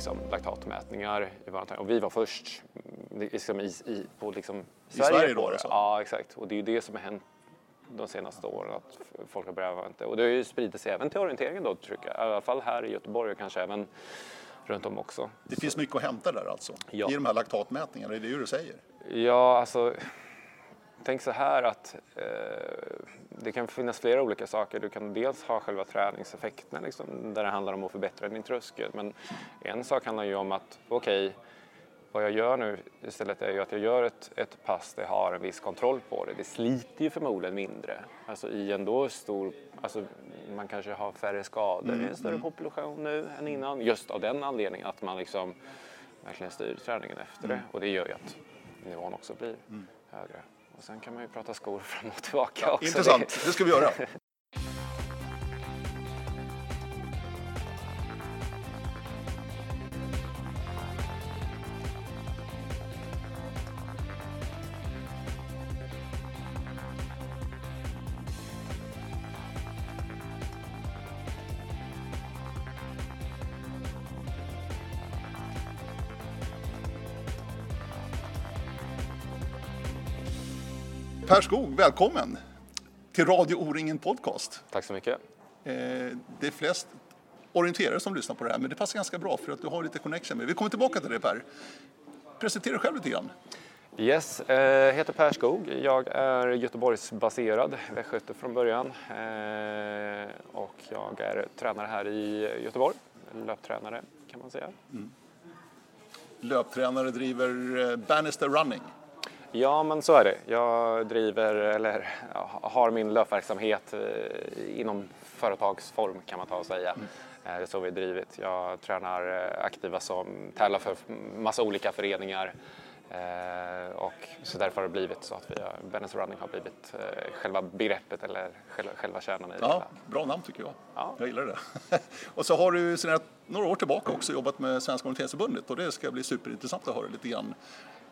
liksom, laktatmätningar i Och vi var först mm, liksom, i, i, på liksom, Sverige, Sverige då? Det. Ja, exakt. Och det är ju det som har hänt de senaste åren att folk har börjat vänta. Och det har ju spridit sig även till orienteringen då, tror jag. I alla fall här i Göteborg och kanske även runt om också. Det finns mycket att hämta där alltså? Ja. I de här laktatmätningarna, är det det du säger? Ja, alltså Tänk så här att eh, det kan finnas flera olika saker. Du kan dels ha själva träningseffekterna liksom, där det handlar om att förbättra din tröskel. Men en sak handlar ju om att okej, okay, vad jag gör nu istället är ju att jag gör ett, ett pass där jag har en viss kontroll på det. Det sliter ju förmodligen mindre. Alltså i en då stor, alltså man kanske har färre skador mm, i en större mm. population nu än innan. Just av den anledningen att man liksom verkligen styr träningen efter mm. det. Och det gör ju att nivån också blir mm. högre. Och sen kan man ju prata skor fram och tillbaka ja, också. Intressant, det ska vi göra. Per Skog, välkommen till Radio O-ringen Podcast. Tack så mycket. Eh, det är flest orienterare som lyssnar på det här, men det passar ganska bra för att du har lite connection med Vi kommer tillbaka till det Per. Presentera dig själv lite grann. Yes, jag eh, heter Per Skog. Jag är Göteborgsbaserad, västgöte från början. Eh, och jag är tränare här i Göteborg, löptränare kan man säga. Mm. Löptränare driver Bannister Running. Ja, men så är det. Jag driver, eller har min löpverksamhet eh, inom företagsform kan man ta och säga. Mm. Eh, det är så vi har drivit. Jag tränar eh, aktiva som tävlar för massa olika föreningar. och så därför har det blivit så att vi har, Bennes Running har blivit själva begreppet eller själva, själva kärnan i det Ja, bra namn tycker jag. Ja. Jag gillar det. och så har du sedan några år tillbaka också jobbat med Svenska Orienteringsförbundet och det ska bli superintressant att höra lite grann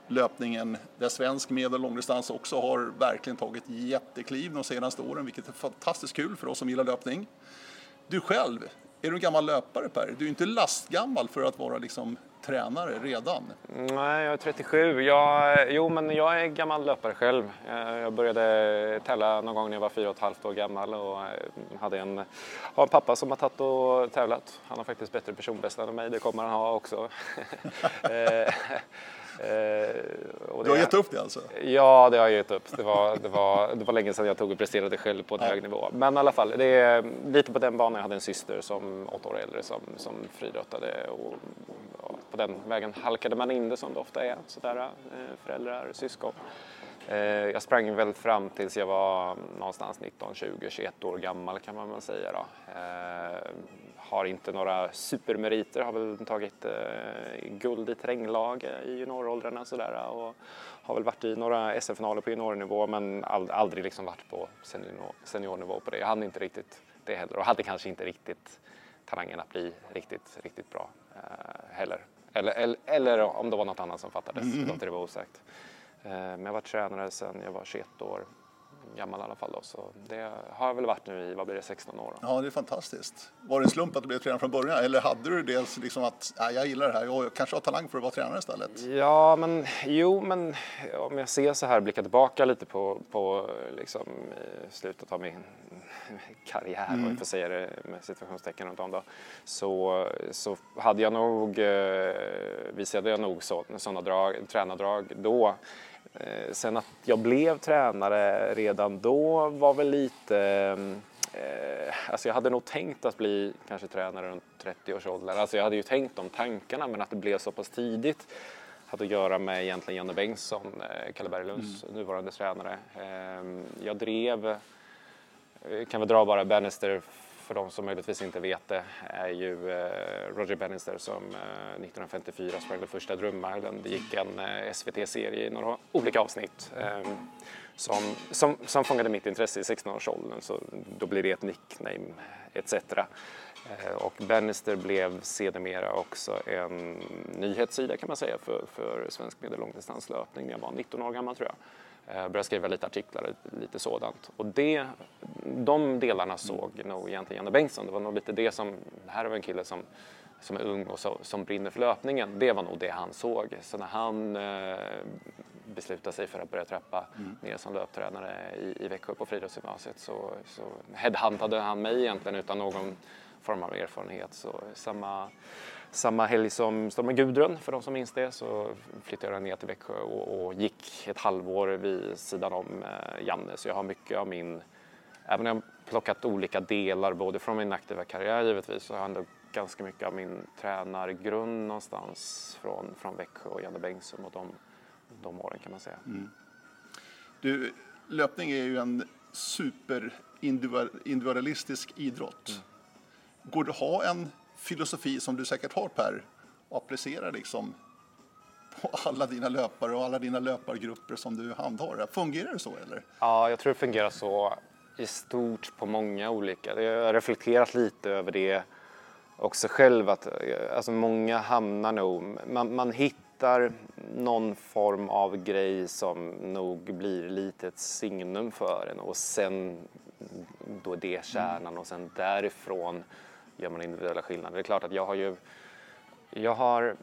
löpningen där svensk medel och långdistans också har verkligen tagit jättekliv de senaste åren, vilket är fantastiskt kul för oss som gillar löpning. Du själv, är du en gammal löpare Per? Du är inte lastgammal för att vara liksom tränare redan? Nej, jag är 37. Jag, jo, men jag är gammal löpare själv. Eh, jag började tävla någon gång när jag var fyra och ett halvt år gammal och eh, hade en, har en pappa som har tagit och tävlat. Han har faktiskt bättre personbästa än mig, det kommer han ha också. Eh, Eh, Eh, du har gett upp det alltså? Ja, det har jag gett upp. Det var, det var, det var länge sedan jag tog och presterade själv på en ja. hög nivå. Men i alla fall, det är lite på den banan. Jag hade en syster som åtta år äldre som, som friidrottade och, och på den vägen halkade man in det som det ofta är, sådär, eh, föräldrar, syskon. Eh, jag sprang väl fram tills jag var någonstans 19, 20, 21 år gammal kan man väl säga. Då har inte några supermeriter, har väl tagit eh, guld i terränglag i junioråldrarna sådär och har väl varit i några SM-finaler på juniornivå men ald aldrig liksom varit på senior seniornivå på det. Jag hade inte riktigt det heller och hade kanske inte riktigt talangen att bli riktigt, riktigt bra eh, heller. Eller, eller, eller, om det var något annat som fattades, mm. det vara osagt. Eh, men jag var tränare sedan jag var 21 år gammal i alla fall. Då. Så det har jag väl varit nu i, vad blir det, 16 år. Då. Ja, det är fantastiskt. Var det en slump att du blev tränare från början eller hade du dels liksom att ja, jag gillar det här, jag kanske har talang för att vara tränare istället? Ja, men jo, men om jag ser så här, blickar tillbaka lite på, på liksom, slutet av min karriär, mm. om jag får säga det med situationstecken runt om då, så, så hade jag nog, eh, visade jag nog sådana drag, tränardrag då Eh, sen att jag blev tränare redan då var väl lite... Eh, alltså jag hade nog tänkt att bli kanske tränare runt 30-årsåldern. Alltså jag hade ju tänkt de tankarna men att det blev så pass tidigt hade att göra med egentligen Janne Bengtsson, eh, Kalle Berglunds mm. nuvarande tränare. Eh, jag drev, eh, kan väl dra bara Bannister för de som möjligtvis inte vet det, är ju eh, Roger Bannister som eh, 1954 sprang den första drömmilen. Det gick en eh, SVT-serie i några olika avsnitt ehm, som, som, som fångade mitt intresse i 16-årsåldern, så då blir det ett nickname etc. Och Bannister blev sedermera också en nyhetssida kan man säga för, för svensk medellångdistanslöpning när jag var 19 år gammal tror jag. Jag började skriva lite artiklar och lite sådant. Och det, de delarna såg nog egentligen Janne Bengtsson. Det var nog lite det som, det här var en kille som som är ung och så, som brinner för löpningen. Det var nog det han såg. Så när han eh, beslutade sig för att börja trappa mm. ner som löptränare i, i Växjö på friidrottsgymnasiet så, så headhuntade han mig egentligen utan någon form av erfarenhet. Så samma, samma helg som Stormen Gudrun, för de som minns det, så flyttade jag ner till Växjö och, och gick ett halvår vid sidan om eh, Janne. Så jag har mycket av min, även om jag plockat olika delar både från min aktiva karriär givetvis, så har jag ändå ganska mycket av min tränargrund någonstans från, från Växjö och Janne Bengtsson och de, de åren kan man säga. Mm. Du, löpning är ju en superindividualistisk idrott. Mm. Går det att ha en filosofi som du säkert har Per och applicera liksom på alla dina löpare och alla dina löpargrupper som du handhar? Fungerar det så eller? Ja, jag tror det fungerar så i stort på många olika. Jag har reflekterat lite över det också själv att eh, alltså många hamnar nog, man, man hittar någon form av grej som nog blir lite ett signum för en och sen då är det kärnan och sen därifrån gör man individuella skillnader. Det är klart att jag har ju, jag har,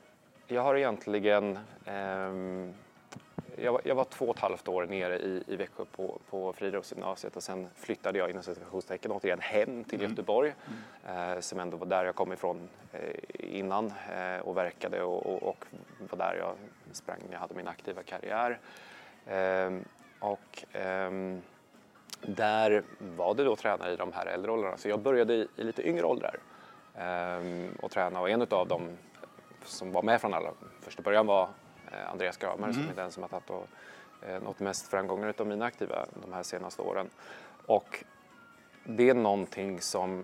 jag har egentligen eh, jag, var, jag var två och ett halvt år nere i, i Växjö på, på friidrottsgymnasiet och sen flyttade jag inom citationstecken återigen hem till mm. Göteborg mm. Eh, som ändå var där jag kom ifrån eh, innan eh, och verkade och, och, och, var där jag sprang när jag hade min aktiva karriär. Ehm, och ehm, där var det då tränare i de här äldre åldrarna så jag började i, i lite yngre åldrar ehm, och träna och en av dem som var med från alla första början var Eh, Andreas Gramare mm. som är den som har tagit och, eh, nått mest framgångar av mina aktiva de här senaste åren. Och det är någonting som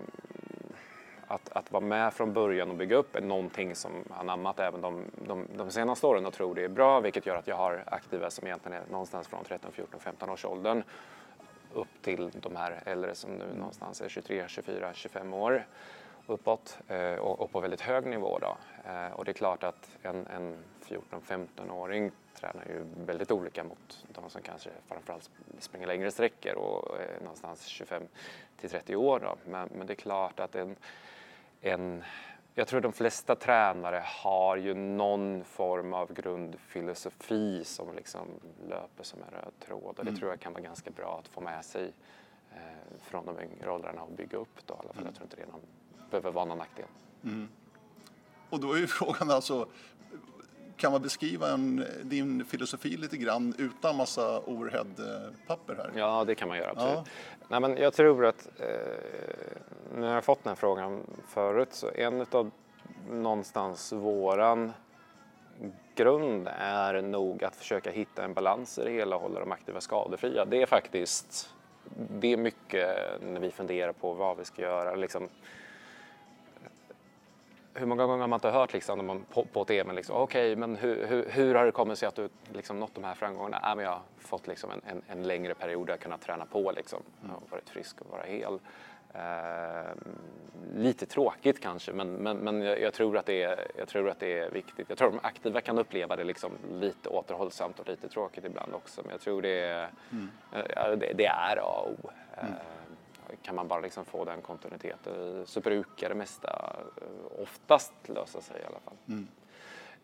att, att vara med från början och bygga upp är någonting som anammat även de, de, de senaste åren och tror det är bra vilket gör att jag har aktiva som egentligen är någonstans från 13, 14, 15 års åldern upp till de här äldre som nu någonstans är 23, 24, 25 år uppåt eh, och, på väldigt hög nivå. Då. Eh, och det är klart att en, en 14-15-åring tränar ju väldigt olika mot de som kanske framförallt springer längre sträckor och är någonstans 25 till 30 år. Då. Men, men det är klart att en, en jag tror de flesta tränare har ju någon form av grundfilosofi som liksom löper som en röd tråd och det mm. tror jag kan vara ganska bra att få med sig eh, från de yngre åldrarna och bygga upp då i alla fall. Jag tror inte det någon, behöver vara någon nackdel. Mm. Och då är ju frågan alltså, kan man beskriva en, din filosofi lite grann utan massa overhead-papper här? Ja, det kan man göra absolut. Ja. Nej, men jag tror att eh, när jag har fått den här frågan förut så en av någonstans våran grund är nog att försöka hitta en balans i det hela och hålla de aktiva skadefria. Det är faktiskt det är mycket när vi funderar på vad vi ska göra. Liksom, hur många gånger har man inte hört liksom, när man på, på TV, liksom, okej, okay, men hur, hur, hur, har det kommit sig att du liksom, nått de här framgångarna? Äh, men jag har fått liksom, en, en, en längre period där jag kunnat träna på, liksom. jag har varit frisk och vara hel. Eh, lite tråkigt kanske, men, men, men jag, jag, tror att det är, jag tror att det är viktigt. Jag tror att de aktiva kan uppleva det liksom lite återhållsamt och lite tråkigt ibland också, men jag tror det är, mm. det, det, är A och O. Mm kan man bara liksom få den kontinuiteten så brukar det mesta eh, oftast lösa sig i alla fall. Mm.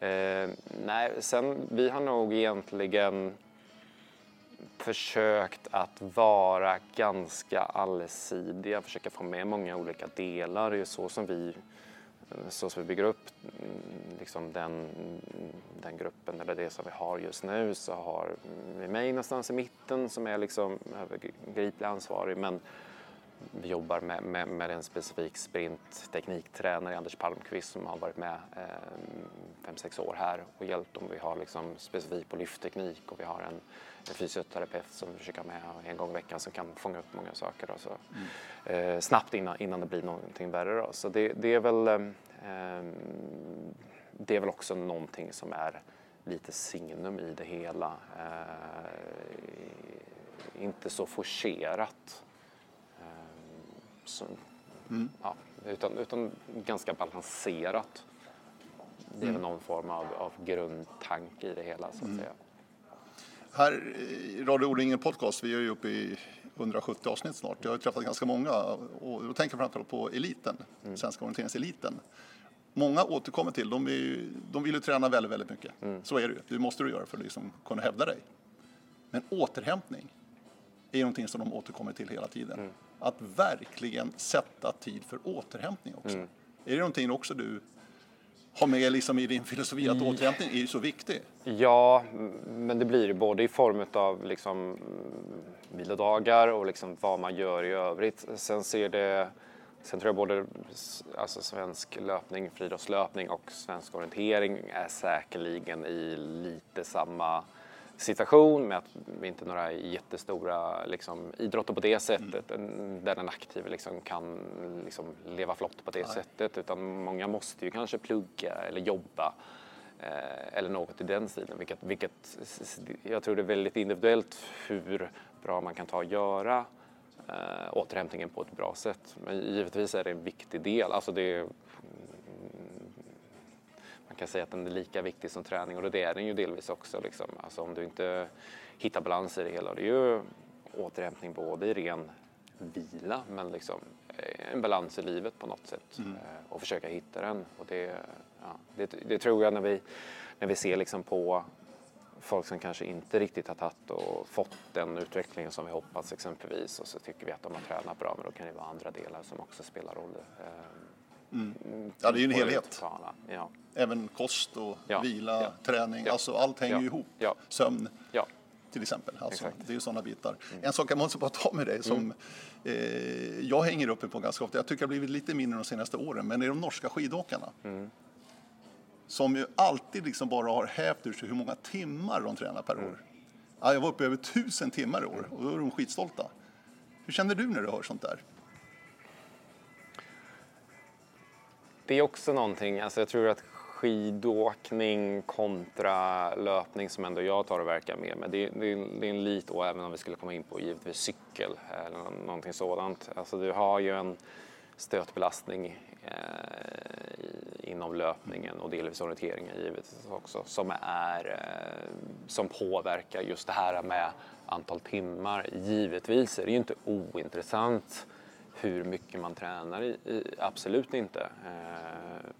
Eh, nej, sen vi har nog egentligen försökt att vara ganska allsidiga, försöka få med många olika delar. Det är så som vi, så som vi bygger upp mm, liksom den, den gruppen, eller det som vi har just nu, så har vi mig någonstans i mitten som är liksom övergriplig ansvarig, men vi jobbar med, med, med en specifik sprinttekniktränare, Anders Palmqvist, som har varit med eh, fem, sex år här och hjälpt dem. Vi har liksom specifik på lyftteknik och vi har en, en fysioterapeut som vi försöker med en gång i veckan som kan fånga upp många saker då, så, mm. eh, snabbt innan, innan det blir någonting värre. Då. Så det, det, är väl, eh, det är väl också någonting som är lite signum i det hela. Eh, inte så forcerat mm. ja, utan, utan ganska balanserat. Det är mm. någon form av, av grundtanke i det hela så att mm. säga. Här i Radio O-ringen Podcast, vi är ju uppe i 170 avsnitt snart. Jag har träffat ganska många och då tänker jag framförallt på eliten, mm. svenska orienteringseliten. många återkommer till, de, är, de vill ju träna väldigt, väldigt mycket. Mm. Så är det ju, det måste du göra för att liksom kunna hävda dig. Men återhämtning är någonting som de återkommer till hela tiden. Mm. Att verkligen sätta tid för återhämtning också. Mm. Är det någonting också du har med liksom i din filosofi, att mm. återhämtning är ju så viktig? Ja, men det blir både i form av liksom vilodagar och liksom vad man gör i övrigt. Sen ser det Sen tror jag både alltså svensk löpning, friidrottslöpning och svensk orientering är säkerligen i lite samma situation med att vi inte är några jättestora liksom, idrotter på det sättet mm. där den aktive liksom, kan liksom, leva flott på det Nej. sättet utan många måste ju kanske plugga eller jobba eh, eller något i den stilen vilket, vilket jag tror det är väldigt individuellt hur bra man kan ta och göra eh, återhämtningen på ett bra sätt. Men givetvis är det en viktig del. Alltså det, kan säga att den är lika viktig som träning och det är den ju delvis också. Liksom. Alltså om du inte hittar balans i det hela. Det är ju återhämtning både i ren vila men liksom eh, en balans i livet på något sätt mm. Eh, och försöka hitta den. Och det, ja, det, det, tror jag när vi, när vi ser liksom på folk som kanske inte riktigt har tagit och fått den utvecklingen som vi hoppats exempelvis och så tycker vi att de har tränat bra men då kan det vara andra delar som också spelar roll. Mm. Ja, det är ju en helhet. Ja. Även kost och ja. vila, ja. träning, alltså allt hänger ju ihop. Sömn till exempel. Alltså, det är ju sådana bitar. Mm. En sak jag måste bara ta med dig som mm. eh, jag hänger uppe på ganska ofta, jag tycker det har blivit lite mindre de senaste åren, men det är de norska skidåkarna. Mm som ju alltid liksom bara har hävt ur sig hur många timmar de tränar per år. Ja, jag var uppe över tusen timmar i år och då är de skitstolta. Hur känner du när du hör sånt där? Det är också någonting, alltså jag tror att skidåkning kontra löpning som ändå jag tar och verkar med. Men det, det, det är en lit, och även om vi skulle komma in på givetvis cykel eller någonting sådant. Alltså du har ju en stötbelastning eh, inom löpningen och delvis orienteringen givetvis också som, är, eh, som påverkar just det här med antal timmar. Givetvis är det ju inte ointressant hur mycket man tränar, i, i, absolut inte. Eh,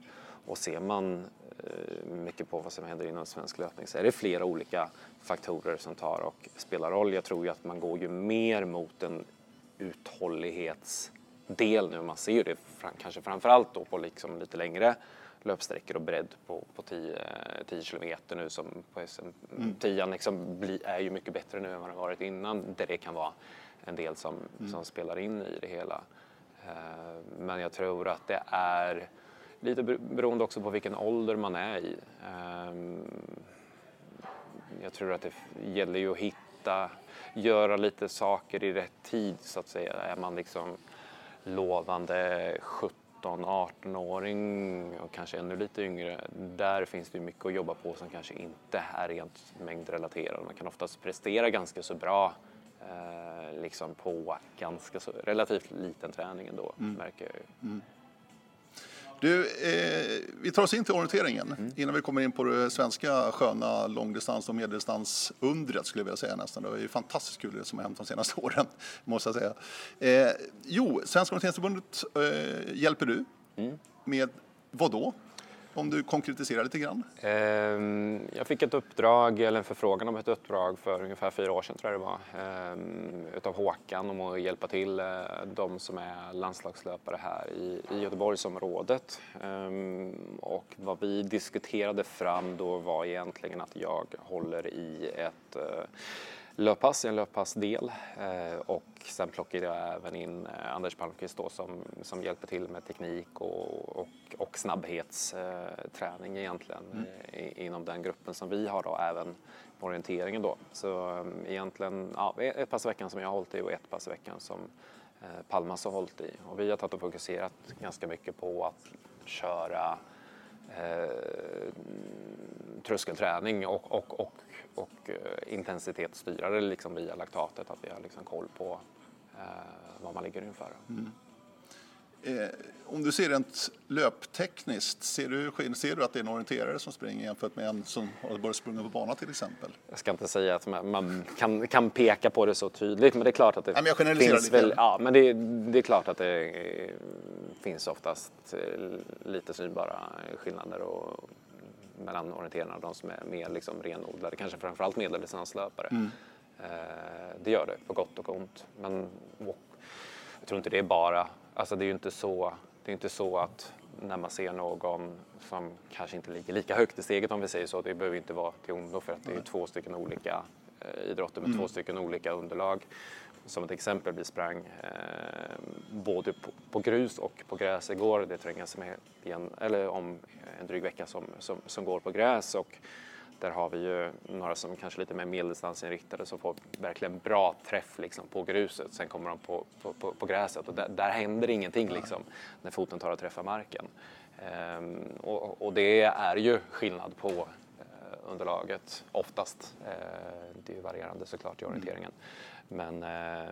och ser man eh, mycket på vad som händer inom svensk löpning så är det flera olika faktorer som tar och spelar roll. Jag tror ju att man går ju mer mot en uthållighets del nu. Man ser ju det kanske framförallt då på liksom lite längre löpsträckor och bredd på, på 10, 10 kilometer nu som på SM. Mm. 10 liksom bli, är ju mycket bättre nu än vad det varit innan där det kan vara en del som, mm. som spelar in i det hela. Eh, men jag tror att det är lite beroende också på vilken ålder man är i. Eh, jag tror att det gäller ju att hitta, göra lite saker i rätt tid så att säga. Är man liksom lovande 17-18-åring och kanske ännu lite yngre, där finns det mycket att jobba på som kanske inte är rent mängdrelaterat. Man kan oftast prestera ganska så bra eh, liksom på ganska så, relativt liten träning ändå, mm. märker jag ju. Mm. Du, eh, vi tar oss in till orienteringen mm. innan vi kommer in på det svenska sköna långdistans och medeldistansundret skulle jag vilja säga nästan. Det är ju fantastiskt kul det som har hänt de senaste åren, måste jag säga. Eh, jo, Svenska orienteringsförbundet eh, hjälper du mm. med vad då? Om du konkretiserar lite grann. Ehm, jag fick ett uppdrag, eller en förfrågan om ett uppdrag för ungefär fyra år sedan tror jag det var, ehm, utav Håkan om att hjälpa till eh, de som är landslagslöpare här i, Göteborgsområdet. Ehm, och vad vi diskuterade fram då var egentligen att jag håller i ett eh, eh, löppass, en löppassdel eh, och sen plockade jag även in eh, Anders Palmqvist då som, som hjälper till med teknik och, och, och snabbhetsträning egentligen mm. i, inom den gruppen som vi har då även på orienteringen då. Så egentligen ja, ett pass i veckan som jag har hållit i och ett pass i veckan som eh, Palmas har hållit i. Och vi har tagit och fokuserat ganska mycket på att köra eh, tröskelträning och, och, och och eh, intensitetsstyra det liksom via laktatet, att vi har liksom koll på eh, vad man ligger inför. Mm. Eh, om du ser rent löptekniskt, ser du, ser du att det är en orienterare som springer jämfört med en som har börjat springa på bana till exempel? Jag ska inte säga att man, man kan, kan, peka på det så tydligt, men det är klart att det Nej, men jag finns väl, ja, men det, det, är klart att det finns oftast eh, lite synbara skillnader och, mellan orienterarna och de som är mer liksom renodlade, kanske framförallt medeldistanslöpare. Mm. Eh, det gör det, på gott och ont. Men jag tror inte det är bara, alltså det är ju inte så, det är inte så att när man ser någon som kanske inte ligger lika högt i steget om vi säger så, det behöver inte vara till ondo för att det är två stycken olika eh, idrotter med mm. två stycken olika underlag. Som ett exempel, vi sprang eh, både på, på, grus och på gräs igår. Det trängas med igen, eller om en dryg vecka som, som, som går på gräs. Och där har vi ju några som kanske är lite mer medeldistansinriktade som får verkligen bra träff liksom på gruset. Sen kommer de på, på, på, på gräset och där, där, händer ingenting liksom när foten tar och träffar marken. Ehm, och, och, det är ju skillnad på underlaget oftast. Ehm, det är ju varierande såklart i mm. orienteringen. Men eh,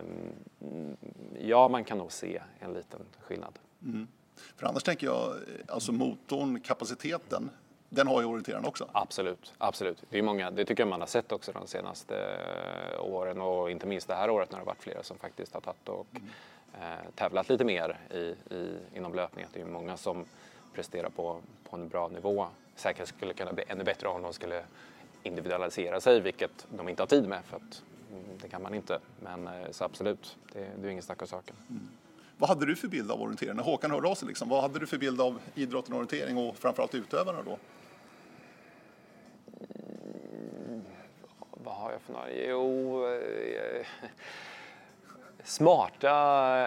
ja, man kan nog se en liten skillnad. Mm. För annars tänker jag, alltså motorn, kapaciteten, den har ju orienteraren också. Absolut, absolut. Det är många, det tycker jag man har sett också de senaste eh, åren och inte minst det här året när det har varit flera som faktiskt har tagit och mm. eh, tävlat lite mer i, i, inom löpning. Det är många som presterar på, på en bra nivå. Säkert skulle kunna bli ännu bättre om de skulle individualisera sig, vilket de inte har tid med för att mm, det kan man inte. Men eh, så absolut, det, det är ingen snack om saken. Mm. Vad hade du för bild av orientering? När Håkan hörde av sig, liksom, vad hade du för bild av idrotten och orientering och framförallt utövarna då? vad har jag för några? Jo... Eh, smarta...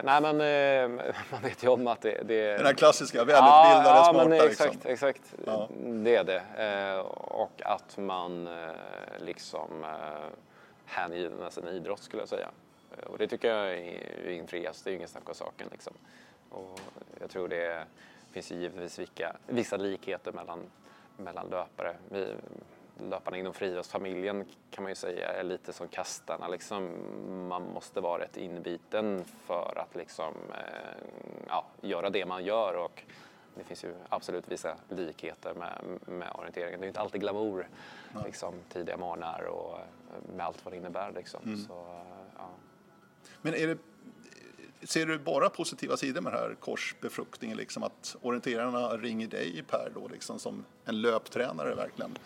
Nej men eh, man vet ju om att det... det Den här klassiska, välutbildade, ja, smarta. Men exakt, liksom. exakt. Ja. Det är det. Eh, och att man eh, liksom hängiven sin idrott skulle jag säga. Och det tycker jag är infrias, det är ju ingen snack om saken. Liksom. Och jag tror det finns ju givetvis vilka, vissa likheter mellan, mellan löpare. Vi, löparna inom friidrottsfamiljen kan man ju säga är lite som kastarna. Liksom, man måste vara rätt inbiten för att liksom, eh, ja, göra det man gör. Och det finns ju absolut vissa likheter med, med orienteringen. Det är inte alltid glamour, liksom, tidiga morgnar och eh, med allt vad det innebär. Liksom. Mm. Så, ja. Men är det, ser du bara positiva sidor med den här korsbefruktningen? Liksom att orienterarna ringer dig Per då, liksom, som en löptränare verkligen?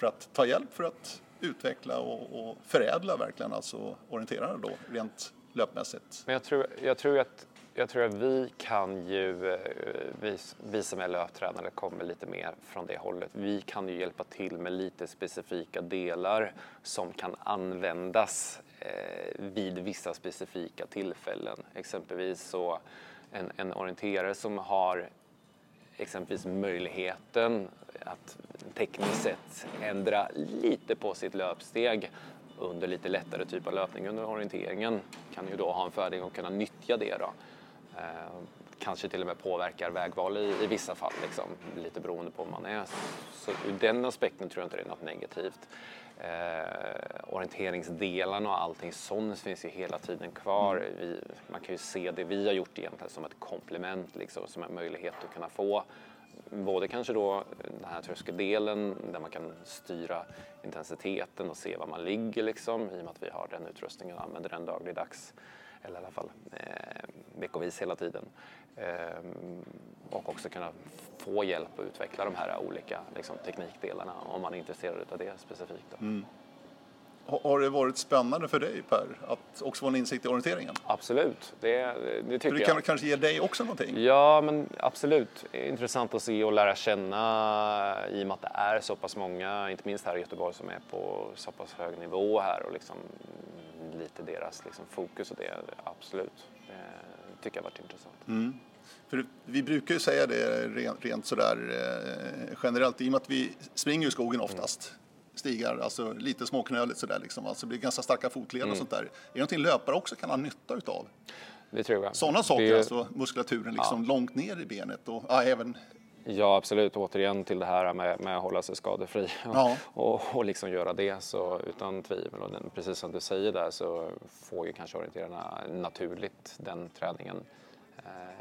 För att ta hjälp för att utveckla och, och förädla verkligen alltså orienterarna då rent löpmässigt. Men jag tror, jag tror att jag tror att vi kan ju, eh, vi, vi som är löptränare kommer lite mer från det hållet. Vi kan ju hjälpa till med lite specifika delar som kan användas eh, vid vissa specifika tillfällen. Exempelvis så en, en orienterare som har exempelvis möjligheten att tekniskt sett ändra lite på sitt löpsteg under lite lättare typ av löpning under orienteringen kan ju då ha en fördel att kunna nyttja det då. Eh, Kanske till och med påverkar vägval i, i vissa fall, liksom, lite beroende på om man är. Så ur den aspekten tror jag inte det är något negativt. Eh, orienteringsdelarna och allting sånt finns ju hela tiden kvar. Mm. Vi, man kan ju se det vi har gjort egentligen som ett komplement, liksom, som en möjlighet att kunna få både kanske då den här tröskeldelen där man kan styra intensiteten och se var man ligger liksom i och med att vi har den utrustningen och använder den dagligdags eller i alla fall eh, veckovis hela tiden. Eh, och också kunna få hjälp att utveckla de här olika liksom, teknikdelarna om man är intresserad av det specifikt. Mm. Har det varit spännande för dig Per, att också få en insikt i orienteringen? Absolut, det, det tycker det kan jag. kanske ge dig också någonting? Ja, men absolut. Intressant att se och lära känna i och med att det är så pass många, inte minst här i Göteborg, som är på så pass hög nivå här och liksom lite deras liksom fokus och det, absolut. Det tycker jag har varit intressant. Mm. För vi brukar ju säga det rent, rent sådär eh, generellt, i och med att vi springer i skogen oftast. Mm stigar, alltså lite småknöligt sådär liksom. Alltså det blir ganska starka fotleder mm. och sånt där. Är det någonting löpare också kan ha nytta utav? Det tror jag. Sådana saker, det... alltså muskulaturen liksom ja. långt ner i benet och ja, även Ja, absolut. Återigen till det här med, med att hålla sig skadefri ja. och, och liksom göra det. Så utan tvivel, och den, precis som du säger där, så får ju kanske orienterarna naturligt den träningen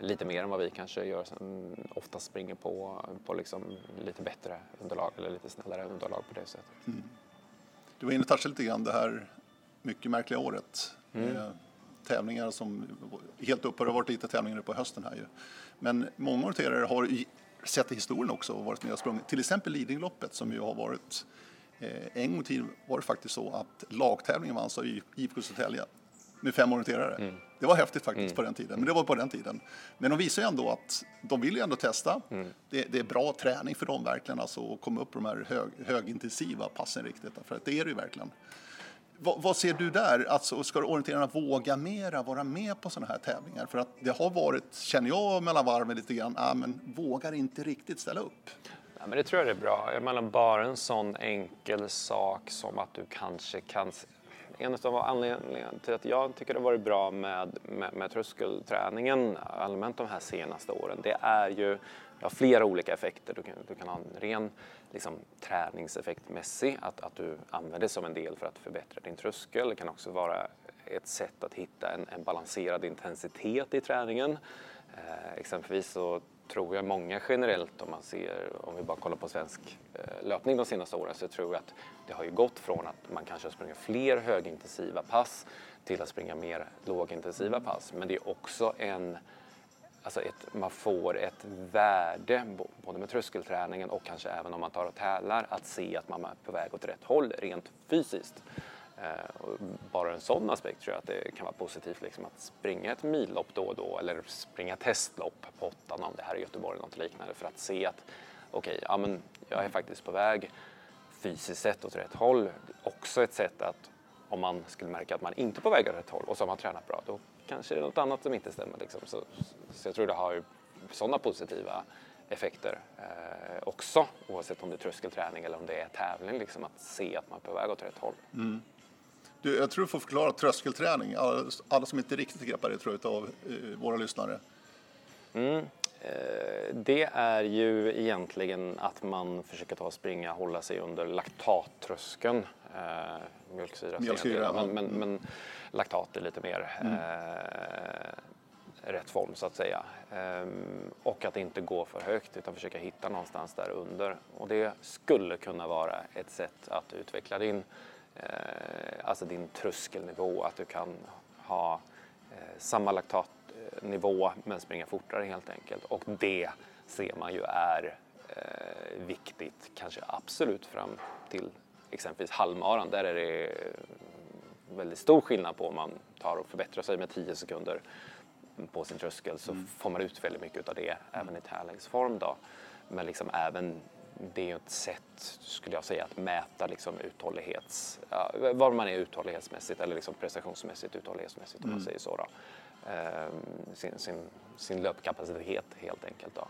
lite mer än vad vi kanske gör som ofta springer på, på liksom lite bättre underlag eller lite snällare underlag på det sättet. Mm. Du var inne och touchade lite grann det här mycket märkliga året. Mm. Eh, tävlingar som helt upphör. Det har varit lite tävlingar nu på hösten här ju. Men många orienterare har sett i historien också och varit med och sprungit. Till exempel Lidingöloppet som ju har varit eh, en gång i tiden var det faktiskt så att lagtävlingen vanns av IFK Södertälje med fem orienterare. Mm. Det var häftigt faktiskt mm. på den tiden, men det var på den tiden. Men de visar ju ändå att de vill ju ändå testa. Mm. Det, det, är bra träning för dem verkligen, alltså att komma upp på de här hög, högintensiva passen riktigt, för att det är det ju verkligen. Vad, vad, ser du där? Alltså, ska orienterarna våga mera vara med på sådana här tävlingar? För att det har varit, känner jag mellan varven lite grann, ah, men vågar inte riktigt ställa upp. Ja, men det tror jag är bra. Jag menar bara en sån enkel sak som att du kanske kan en av anledningarna till att jag tycker det har varit bra med, med, med tröskelträningen allmänt de här senaste åren, det är ju det har flera olika effekter. Du kan, du kan ha en ren liksom, träningseffektmässig, att, att du använder det som en del för att förbättra din tröskel. Det kan också vara ett sätt att hitta en, en balanserad intensitet i träningen. Eh, exempelvis så tror jag många generellt, om man ser, om vi bara kollar på svensk eh, löpning de senaste åren, så tror jag att det har ju gått från att man kanske springer fler högintensiva pass till att springa mer lågintensiva pass. Men det är också en alltså ett, man får ett värde både med tröskelträningen och kanske även om man tar och tävlar att se att man är på väg åt rätt håll rent fysiskt. Eh, bara en sån aspekt tror jag att det kan vara positivt liksom, att springa ett millopp då och då eller springa testlopp på åttan om det här är Göteborg eller något liknande för att se att okej, okay, ja men jag är faktiskt på väg fysiskt sett åt rätt håll. Också ett sätt att om man skulle märka att man inte är på väg åt rätt håll och så har man tränat bra, då kanske det är något annat som inte stämmer. Liksom. Så, så jag tror det har sådana positiva effekter eh, också, oavsett om det är tröskelträning eller om det är tävling, liksom, att se att man är på väg åt rätt håll. Mm. Du, jag tror du får förklara tröskelträning, alla, alla som inte riktigt greppar det tror jag, av eh, våra lyssnare. Mm. Eh, det är ju egentligen att man försöker ta och springa, hålla sig under laktattröskeln. Eh, mjölksyra, mjölksyra men, men, men, laktat är lite mer mm. eh, rätt form så att säga. Ehm, och att inte gå för högt utan försöka hitta någonstans där under. Och det skulle kunna vara ett sätt att utveckla din, eh, alltså din tröskelnivå, att du kan ha eh, samma laktatnivå men springa fortare helt enkelt. Och det ser man ju är eh, viktigt, kanske absolut fram till exempelvis halvmaran. Där är det väldigt stor skillnad på om man tar och förbättrar sig med 10 sekunder på sin tröskel så mm. får man ut väldigt mycket av det även i tävlingsform. Då. Men liksom även det är ett sätt, skulle jag säga, att mäta liksom uthållighets, ja, var man är uthållighetsmässigt eller liksom prestationsmässigt uthållighetsmässigt mm. om man mm. säger så. Då. Ehm, sin, sin, sin löpkapacitet helt enkelt. Då.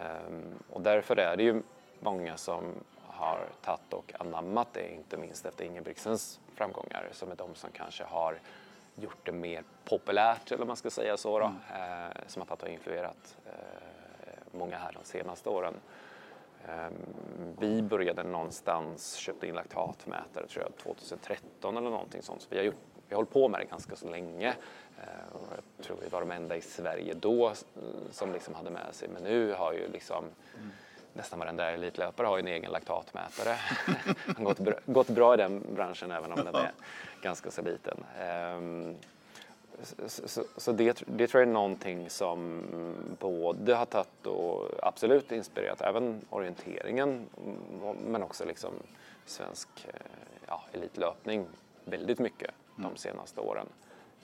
Ehm, och därför är det ju många som har tagit och anammat det, inte minst efter Ingebrigtsens framgångar, som är de som kanske har gjort det mer populärt, eller man ska säga så, då, mm. eh, som har tagit och influerat eh, många här de senaste åren. Eh, vi började någonstans, köpte in laktatmätare tror jag 2013 eller någonting sånt, så vi har, gjort, vi har hållit på med det ganska så länge. Eh, jag tror vi var de enda i Sverige då som liksom hade med sig, men nu har ju liksom mm nästan varenda elitlöpare har ju en egen laktatmätare. har gått, bra, gått bra i den branschen även om den är ganska så liten. Så, så, så det, det, tror jag är någonting som både har tagit och absolut inspirerat även orienteringen men också liksom svensk eh, ja, elitlöpning väldigt mycket de mm. senaste åren.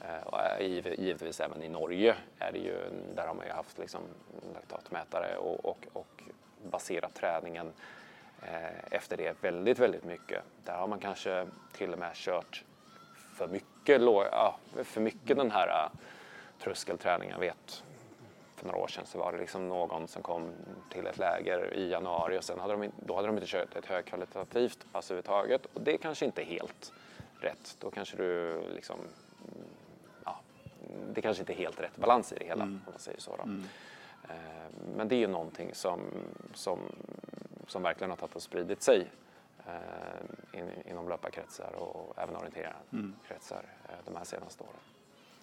Eh, och givetvis även i Norge är det ju, där har man ju haft liksom laktatmätare och, och, och baserat träningen eh, efter det väldigt, väldigt mycket. Där har man kanske till och med kört för mycket, ja, för mycket den här uh, tröskelträningen. Jag vet, för några år sedan så var det liksom någon som kom till ett läger i januari och sen hade de, då hade de inte kört ett högkvalitativt pass överhuvudtaget och det är kanske inte är helt rätt. Då kanske du liksom, ja, det kanske inte är helt rätt balans i det hela mm. om man säger så. Mm. Eh, men det är ju någonting som, som, som verkligen har tagit och spridit sig eh, in, inom löparkretsar och även orienterarkretsar mm. Eh, de här senaste åren.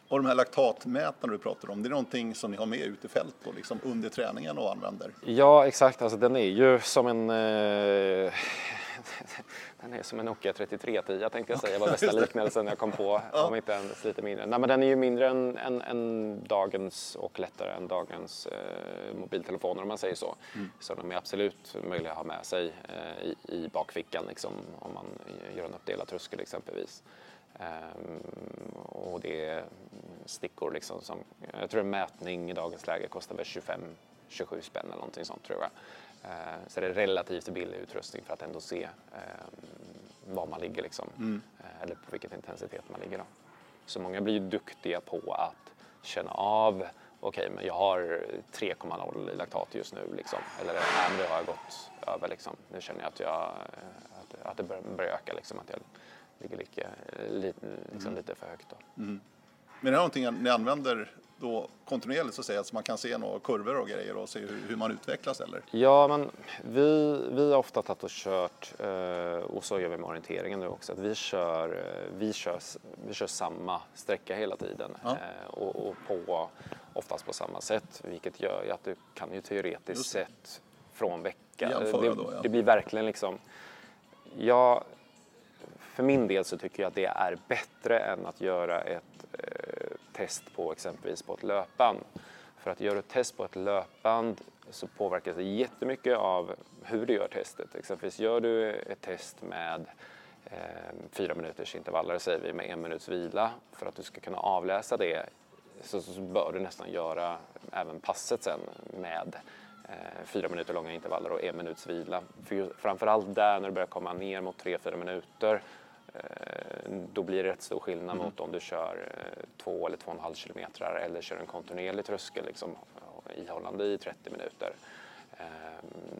Och de här laktatmätarna du pratar om, det är någonting som ni har med ute i fält och liksom under träningen och använder? Ja, exakt. Alltså, den är ju som en, eh, den är som en Nokia 3310 tänkte jag säga var bästa liknelsen jag kom på, om inte ens lite mindre. Nej, men den är ju mindre än, än, än dagens och lättare än dagens eh, mobiltelefoner om man säger så. Mm. Så de är absolut möjliga att ha med sig eh, i, i bakfickan liksom, om man gör en uppdelad tröskel exempelvis. Um, och det är stickor liksom som, jag tror en mätning i dagens läge kostar väl 25 27 spänn eller någonting sånt tror jag. Eh, så det är relativt billig utrustning för att ändå se ehm, var man ligger liksom, mm. Eh, eller på vilken intensitet man ligger. Då. Så många blir ju duktiga på att känna av okej, okay, men jag har 3,0 i laktat just nu liksom. Eller nej, men det har jag gått över liksom. Nu känner jag att, jag, att, att det börjar, öka liksom, att jag ligger lika, lite, liksom, mm. lite för högt. Då. Mm. Men är det någonting ni använder då kontinuerligt så att säga, så man kan se några kurvor och grejer och se hur, hur man utvecklas eller? Ja, men vi, vi har ofta tagit och kört, eh, och så gör vi med orienteringen nu också, att vi kör, eh, vi kör, vi kör samma sträcka hela tiden ja. Eh, och, och, på, oftast på samma sätt, vilket gör ju att du kan ju teoretiskt sett från vecka, det, då, ja. det blir verkligen liksom, ja, för min del så tycker jag att det är bättre än att göra ett Eh, test på exempelvis på ett löpband. För att göra ett test på ett löpband så påverkas det jättemycket av hur du gör testet. Exempelvis gör du ett test med eh, fyra minuters intervaller, säger vi, med en minuts vila. För att du ska kunna avläsa det så, så bör du nästan göra även passet sen med eh, fyra minuter långa intervaller och en minuts vila. För framförallt där när du börjar komma ner mot tre, fyra minuter Eh, då blir det rätt stor skillnad mm. mot om du kör eh, två eller två och en halv kilometer eller kör en kontinuerlig tröskel liksom, ihållande i 30 minuter. Eh,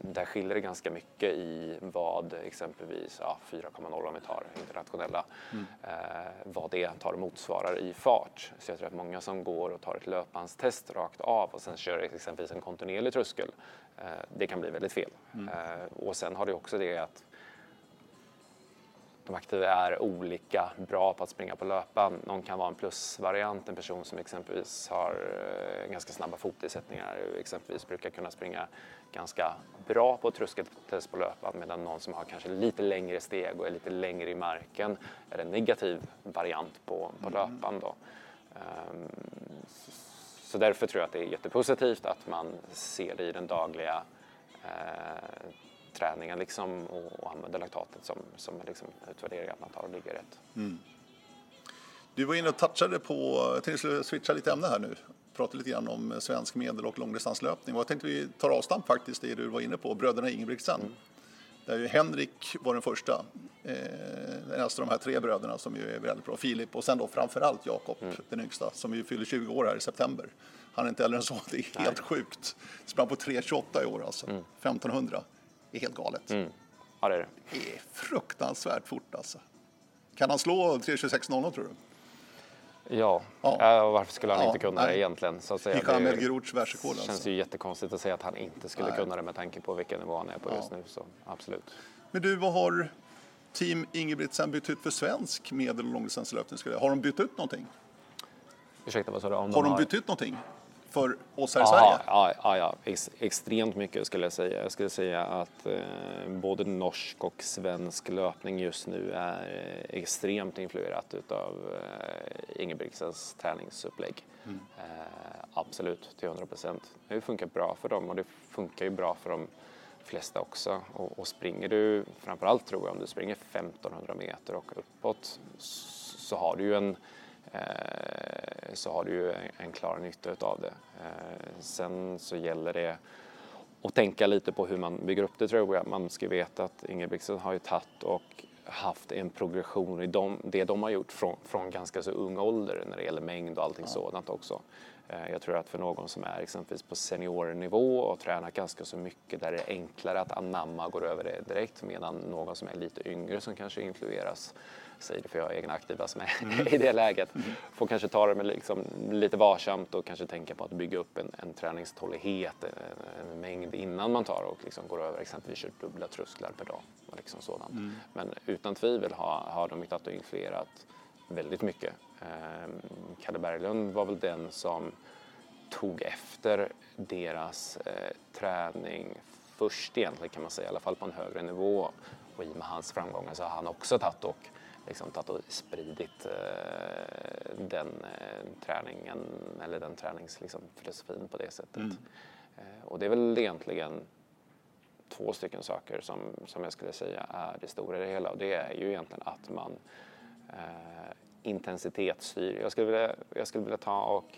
där skiljer det ganska mycket i vad exempelvis ja, 4,0 om vi tar internationella, mm. eh, vad det tar motsvarar i fart. Så jag tror att många som går och tar ett löpbandstest rakt av och sen kör exempelvis en kontinuerlig tröskel, eh, det kan bli väldigt fel. Mm. Eh, och sen har det också det att de aktiva är olika bra på att springa på löpan. Någon kan vara en plusvariant, en person som exempelvis har eh, ganska snabba fotisättningar, exempelvis brukar kunna springa ganska bra på tröskeltest på löpan medan någon som har kanske lite längre steg och är lite längre i marken är en negativ variant på, på mm. löpan. Då. Um, så därför tror jag att det är jättepositivt att man ser det i den dagliga uh, träningen liksom, och, och använder laktatet som, som liksom utvärdering att man tar och ligger rätt. Mm. Du var inne och touchade på, jag tänkte switcha lite ämne här nu, prata lite grann om svensk medel och långdistanslöpning. Och jag tänkte vi tar avstamp faktiskt i det du var inne på, bröderna Ingebrigtsen. Mm. Där Henrik var den första, eh, den äldsta av de här tre bröderna som ju är väldigt bra, Filip och sen då framförallt Jakob, mm. den yngsta, som ju fyller 20 år här i september. Han är inte äldre än så, det är helt Nej. sjukt. Sprang på 3.28 i år alltså, mm. 1500 är helt galet. Mm. Ja, det är det. Det är fruktansvärt fort alltså. Kan han slå 3.26.00 tror du? Ja, ja. varför skulle han ja, inte kunna nej. det egentligen? Så att säga. Världsrekord Det känns alltså. ju jättekonstigt att säga att han inte skulle nej. kunna det med tanke på vilken nivå han är på ja. just nu. Så absolut. Men du, vad har Team Ingebrigtsen bytt ut för svensk medel och långdistanslöpning? Har de bytt ut någonting? Ursäkta, vad sa du? Om har de, har... bytt ut någonting? För oss här i Sverige? Ja, ja, ja. Ex extremt mycket skulle jag säga. Jag skulle säga att eh, både norsk och svensk löpning just nu är eh, extremt influerat utav eh, Ingebrigtsens träningsupplägg. Mm. Eh, absolut, till 100 procent. Det funkar bra för dem och det funkar ju bra för de flesta också. Och, och springer du, framförallt tror jag om du springer 1500 meter och uppåt så har du ju en så har du ju en klar nytta utav det. Eh, sen så gäller det att tänka lite på hur man bygger upp det tror jag. Man ska veta att Ingebrigtsen har ju tagit och haft en progression i dem, det de har gjort från, från ganska så ung ålder när det gäller mängd och allting ja. sådant också. Eh, jag tror att för någon som är exempelvis på seniornivå och tränar ganska så mycket där det är enklare att anamma och går över det direkt medan någon som är lite yngre som kanske influeras säger det för jag har egna aktiva som är mm. i det läget. Mm. Får kanske ta det med liksom lite varsamt och kanske tänka på att bygga upp en, en träningstålighet, en, en mängd innan man tar och liksom går över exempelvis kör dubbla trösklar per dag. Och liksom sådant. Mm. Men utan tvivel har, har de hittat och influerat väldigt mycket. Eh, Kalle Berglund var väl den som tog efter deras eh, träning först egentligen kan man säga, i alla fall på en högre nivå och i och med hans framgångar så har han också tagit och, liksom, tagit och spridit eh, den eh, träningen eller den träningsfilosofin liksom, på det sättet. Mm. Och det är väl egentligen två stycken saker som, som jag skulle säga är det stora i det hela och det är ju egentligen att man intensitetsstyr. Jag skulle, vilja, jag skulle vilja ta och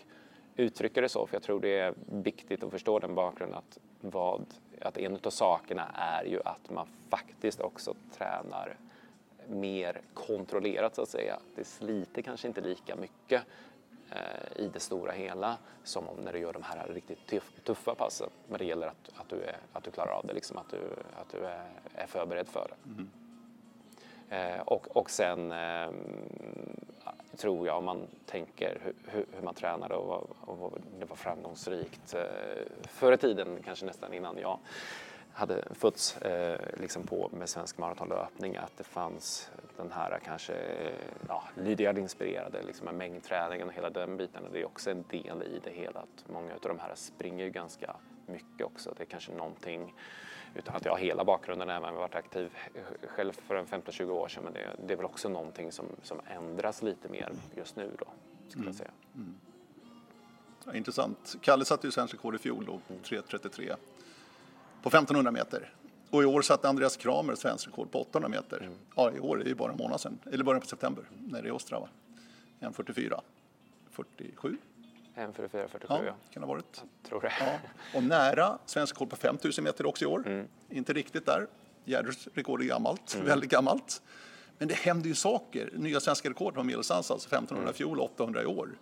uttrycka det så för jag tror det är viktigt att förstå den bakgrunden att, vad, att en av sakerna är ju att man faktiskt också tränar mer kontrollerat så att säga. Det sliter kanske inte lika mycket Eh, i det stora hela som om när du gör de här riktigt tuff, tuffa passen. Men det gäller att, att, du, är, att du klarar av det, liksom, att du, att du är, är förberedd för det. Mm. Eh, och, och sen eh, tror jag, om man tänker hur, hur man tränade och, och, vad det var framgångsrikt eh, förr i tiden, kanske nästan innan jag hade fötts eh, liksom på med svensk maratonlöpning att det fanns den här kanske eh, ja, Lydiard-inspirerade liksom med mängdträningen och hela den biten. Och det är också en del i det hela att många av de här springer ju ganska mycket också. Det är kanske någonting, utan att jag har hela bakgrunden även om jag varit aktiv själv för en 15-20 år sedan, men det, det, är väl också någonting som, som ändras lite mer just nu då, skulle jag mm. säga. Mm. Ja, intressant. Kalle satte ju svensk rekord i fjol då, 3.33 på 1500 meter. Och i år satte Andreas Kramer svensk rekord på 800 meter. Mm. Ja, i år är ju bara en månad sedan, eller början på september, när det är Ostrava. 1.44, 47. 1.44, 47 ja. ja. kan ha varit. Jag tror det. Ja. Och nära svensk rekord på 5000 meter också i år. Mm. Inte riktigt där. Gärders rekord är gammalt, mm. väldigt gammalt. Men det händer ju saker. Nya svenska rekord på medeldistans, alltså 1500 mm. fjol, 800 i år.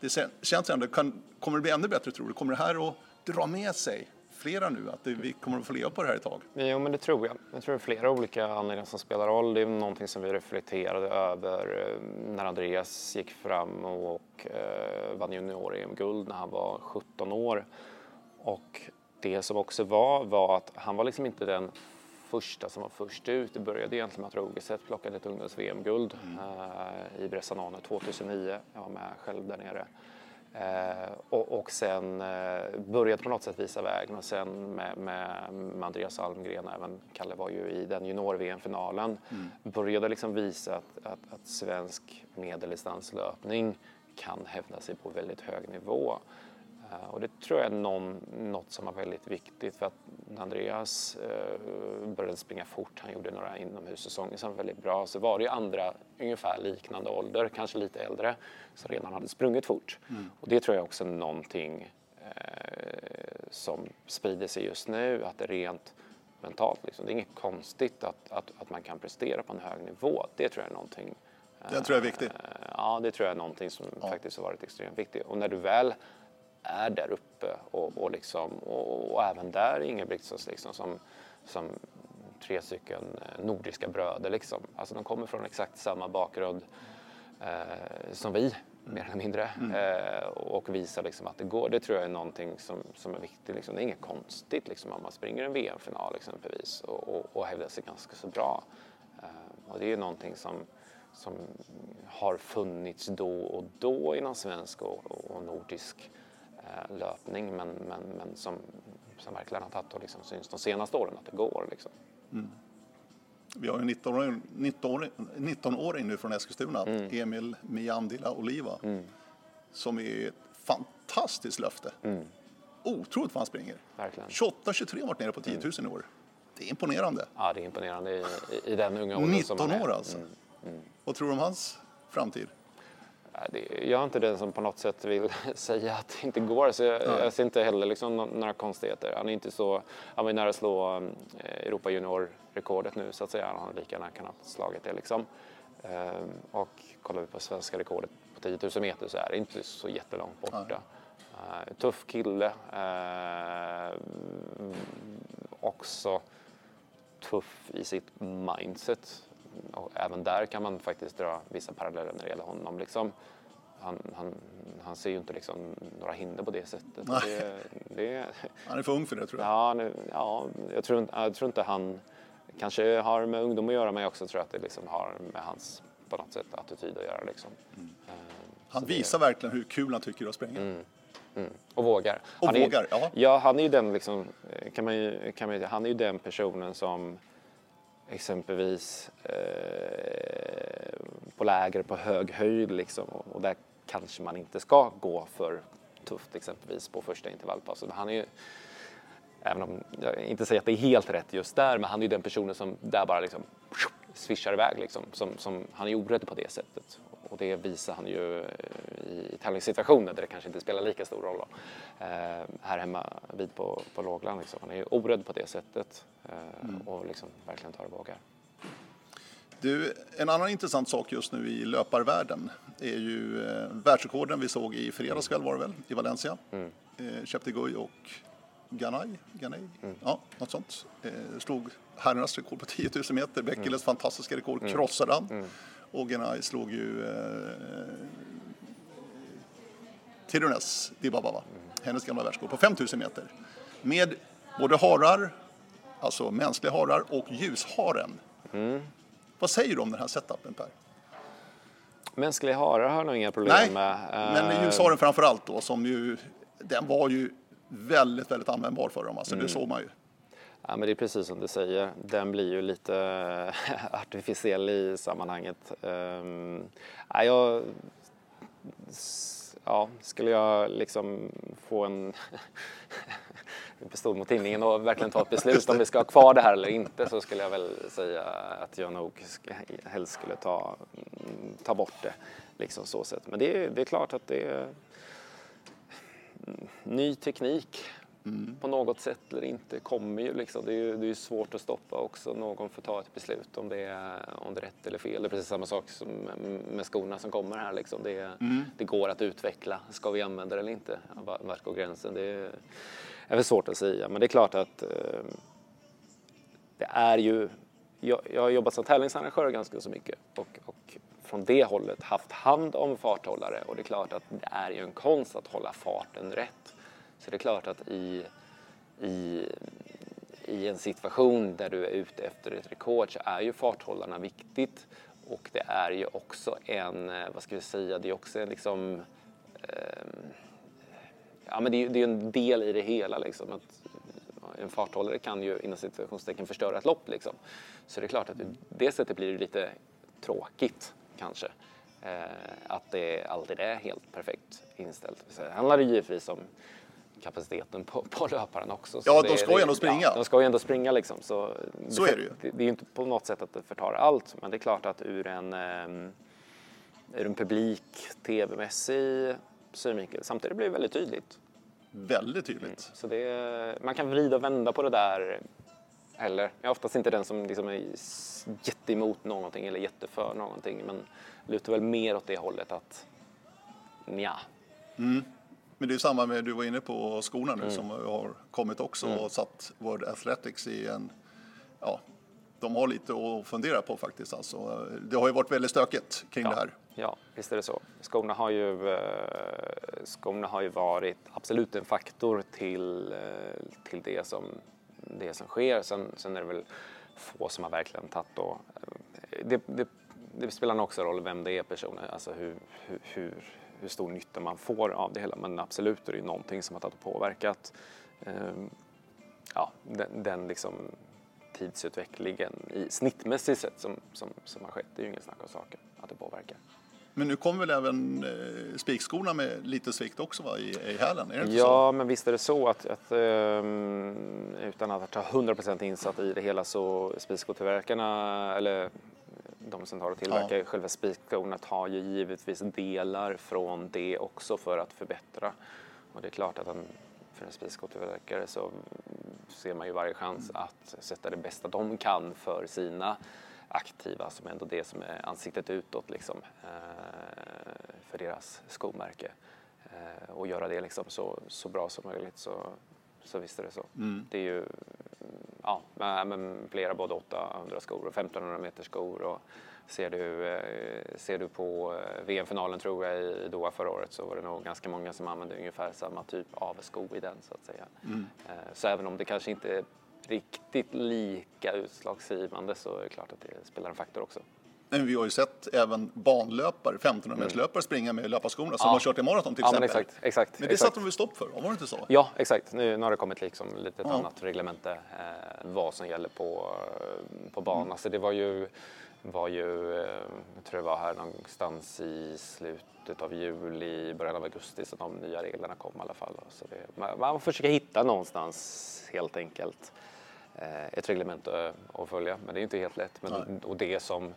Det känns ändå, kan, kommer det bli ännu bättre tror du? Kommer det här att dra med sig flera nu, att vi kommer att få leva på det här ett tag? Jo, men det tror jag. Jag tror det är flera olika anledningar som spelar roll. Det är någonting som vi reflekterade över eh, när Andreas gick fram och eh, vann junior-EM-guld när han var 17 år. Och det som också var, var att han var liksom inte den första som var först ut. Det började egentligen med att Rogeset plockade ett ungdoms-VM-guld mm. eh, i Bressanone 2009. Jag var med själv där nere. Eh, och, och, sen eh, börjat på något sätt visa vägen och sen med, med, med Andreas Almgren, även Kalle var ju i den junior-VM-finalen, mm. började liksom visa att, att, att svensk medeldistanslöpning kan hävda sig på väldigt hög nivå. Eh, och det tror jag är någon, något som var väldigt viktigt för att när Andreas eh, började springa fort, han gjorde några inomhussäsonger som var väldigt bra, så var det ju andra ungefär liknande ålder, kanske lite äldre, som redan hade sprungit fort. Mm. Och det tror jag också är någonting eh, som sprider sig just nu, att det rent mentalt, liksom, det är inget konstigt att, att, att man kan prestera på en hög nivå. Det tror jag är någonting det tror jag är viktigt. Ja, det tror jag är någonting som ja. faktiskt har varit extremt viktigt. Och när du väl är där uppe och, och, liksom, och, och även där Ingebrigtsens liksom som, som tre stycken eh, nordiska bröder liksom. Alltså de kommer från exakt samma bakgrund eh, som vi, mer eller mindre. Mm. Eh, och visar liksom att det går. Det tror jag är någonting som, som är viktigt. Liksom. Det är inget konstigt liksom, om man springer en VM-final exempelvis och, och, och hävdar sig ganska så bra. Eh, och det är ju någonting som, som har funnits då och då inom svensk och, och nordisk löpning men, men, men som, som verkligen har tagit och liksom syns de senaste åren att det går. Liksom. Mm. Vi har en 19-åring 19 19 nu från Eskilstuna, mm. Emil Miandila Oliva, mm. som är ett fantastiskt löfte. Mm. Otroligt vad han springer. 28-23 har varit nere på 10 000 mm. i år. Det är imponerande. Ja, det är imponerande i, i, i den unga åldern 19 år alltså. Mm. Mm. Vad tror du om hans framtid? Jag är inte den som på något sätt vill säga att det inte går. Så jag, jag ser inte heller liksom några konstigheter. Han är inte så, han var nära att slå eh, Europa junior-rekordet nu så att säga. Han hade lika gärna kunnat slagit det liksom. Ehm, och kollar vi på svenska rekordet på 10 000 meter så är det inte så jättelångt borta. Ja. Tuff kille. Ehm, också tuff i sitt mindset och även där kan man faktiskt dra vissa paralleller när det gäller honom. Liksom, han, han, han ser ju inte liksom några hinder på det sättet. Det, det, han är för ung för det tror jag. Ja, nu, ja jag, tror, jag tror inte han kanske har med ungdom att göra men jag också tror att det liksom har med hans på något sätt attityd att göra. Liksom. Mm. Uh, han visar det, verkligen hur kul han tycker att springa. Mm, mm, och vågar. Och han vågar, är, ja. Ja, han är ju den liksom, kan man ju, kan man, han är ju den personen som exempelvis eh, på läger på hög höjd liksom, och, och, där kanske man inte ska gå för tufft exempelvis på första intervallpasset. Han är ju, även om jag inte säger att det är helt rätt just där, men han är ju den personen som där bara liksom svischar iväg liksom, som, som han är orädd på det sättet. Och det visar han ju eh, i tävlingssituationer där det kanske inte spelar lika stor roll. Eh, här hemma vid på, på lågland. Liksom. Han är ju orädd på det sättet eh, mm. och liksom verkligen tar och vågar. Du, en annan intressant sak just nu i löparvärlden är ju eh, världsrekorden vi såg i fredags kväll var det väl, i Valencia. Mm. Eh, Cheptegei och Ganay, Ganay? Mm. ja, något sånt. Eh, slog herrarnas rekord på 10 000 meter, Beckeles mm. fantastiska rekord mm. krossade han. Ganay slog ju eh, Tirunes Dibaba, mm. hennes gamla världsrekord, på 5 000 meter. Med både harar, alltså mänskliga harar och ljusharen. Mm. Vad säger du om den här setupen Per? Mänskliga harar har jag nog inga problem Nej, med. men eh, ljusharen framför allt då, som ju, den var ju väldigt, väldigt användbar för dem. Alltså, mm. Det såg man ju. Ja, men det är precis som du säger. Den blir ju lite eh, artificiell i sammanhanget. Ehm, ja, jag, ja, skulle jag liksom få en pistol mot tinningen och verkligen ta ett beslut om vi ska ha kvar det här eller inte så skulle jag väl säga att jag nog helst skulle ta, mm, ta bort det. Liksom så sätt. Men det är, det är klart att det är mm, ny teknik mm. på något sätt eller inte kommer ju liksom. Det är ju det är svårt att stoppa också. Någon får ta ett beslut om det är, om det är rätt eller fel. Det är precis samma sak som med skorna som kommer här liksom. Det, mm. det går att utveckla. Ska vi använda det eller inte? Vart går gränsen? Det är, är väl svårt att säga. Men det är klart att eh, det är ju jag, jag har jobbat som tävlingsarrangör ganska så mycket och, och från det hållet haft hand om farthållare och det är klart att det är ju en konst att hålla farten rätt. Så det är klart att i, i, i en situation där du är ute efter ett rekord så är ju farthållarna viktigt och det är ju också en, eh, vad ska vi säga, det är också en liksom eh, ja men det är ju en del i det hela liksom. Att en farthållare kan ju inom situationstecken förstöra ett lopp liksom. Så det är klart att det sättet blir det lite tråkigt kanske. Eh, att det alltid är helt perfekt inställt. Det handlar givetvis om kapaciteten på, på löparen också. ja, de ska ju ändå springa. Ja, de ska ju ändå springa liksom. Så, så det, är det ju. Det, det är ju inte på något sätt att det förtar allt, men det är klart att ur en, um, ur en publik, tv-mässig synvinkel, samtidigt blir det väldigt tydligt. Väldigt tydligt. Mm. Så det, man kan vrida och vända på det där heller. Jag är oftast inte den som liksom är jätteemot någonting eller jätteför någonting, men lutar väl mer åt det hållet att nja. Mm. Men det är samma med, du var inne på skorna nu mm. som har kommit också mm. och satt World Athletics i en, ja, de har lite att fundera på faktiskt alltså. Det har ju varit väldigt stökigt kring ja. det här. Ja, visst är det så. Skorna har ju, eh, skorna har ju varit absolut en faktor till, eh, till det, som, det som sker. Sen, sen är det väl få som har verkligen tagit och, eh, det, det, det spelar också roll vem det är personen, alltså hur, hur, hur hur stor nytta man får av det hela. Men absolut är det någonting som har tagit och påverkat ehm, ja, den, den liksom tidsutvecklingen i snittmässigt sett som, som, som har skett. Det är ju ingen snack om saken att det påverkar. Men nu kommer väl även eh, spikskorna med lite svikt också va, i, i hälen? Är det inte ja, så? men visst är det så att, att um, utan att ha 100% insatt i det hela så spikskotillverkarna, eller de centrala tillverkare, ja. själva spikskorna tar ju givetvis delar från det också för att förbättra. Och det är klart att en, för en spiskotillverkare så ser man ju varje chans mm. att sätta det bästa de kan för sina aktiva, som ändå det som är ansiktet utåt liksom, eh, för deras skomärke. Eh, och göra det liksom så, så bra som möjligt så, så visst är det så. Mm. Det är ju ja, men flera både 800 skor och 1500 meter skor. Och ser, du, eh, ser du på eh, VM-finalen tror jag i Doha förra året så var det nog ganska många som använde ungefär samma typ av sko i den så att säga. Mm. Eh, så även om det kanske inte är riktigt lika utslagsgivande så är det klart att det spelar en faktor också. Men vi har ju sett även banlöpare, 1500 meters löpare springa med löparskorna som Ja. har kört i maraton till Ja, men exempel. exakt, exakt, Men det exakt. satte de väl stopp för, var det inte så? Ja, exakt. Nu, nu har det kommit liksom lite ett Ja. annat reglemente eh, vad som gäller på, eh, på banan. Mm. Så det var ju, var ju eh, jag tror det var här någonstans i slutet av juli, början av augusti som de nya reglerna kom i alla fall. Så det, man, man försöker hitta någonstans helt enkelt eh, ett reglement att, att följa, men det är inte helt lätt. Men, Nej. och det som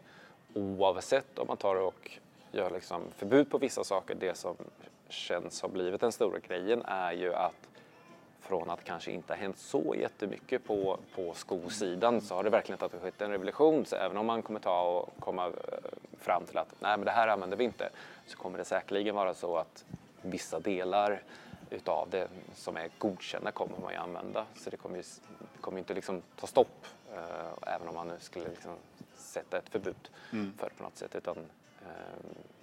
oavsett om man tar och gör liksom förbud på vissa saker, det som känns ha blivit den stora grejen är ju att från att kanske inte ha hänt så jättemycket på, på skosidan så har det verkligen inte skett en revolution. Så även om man kommer ta och komma eh, fram till att nej men det här använder vi inte så kommer det säkerligen vara så att vissa delar utav det som är godkända kommer man ju använda. Så det kommer ju det kommer inte liksom ta stopp eh, även om man nu skulle liksom sätta ett förbud för det på något sätt. Utan eh,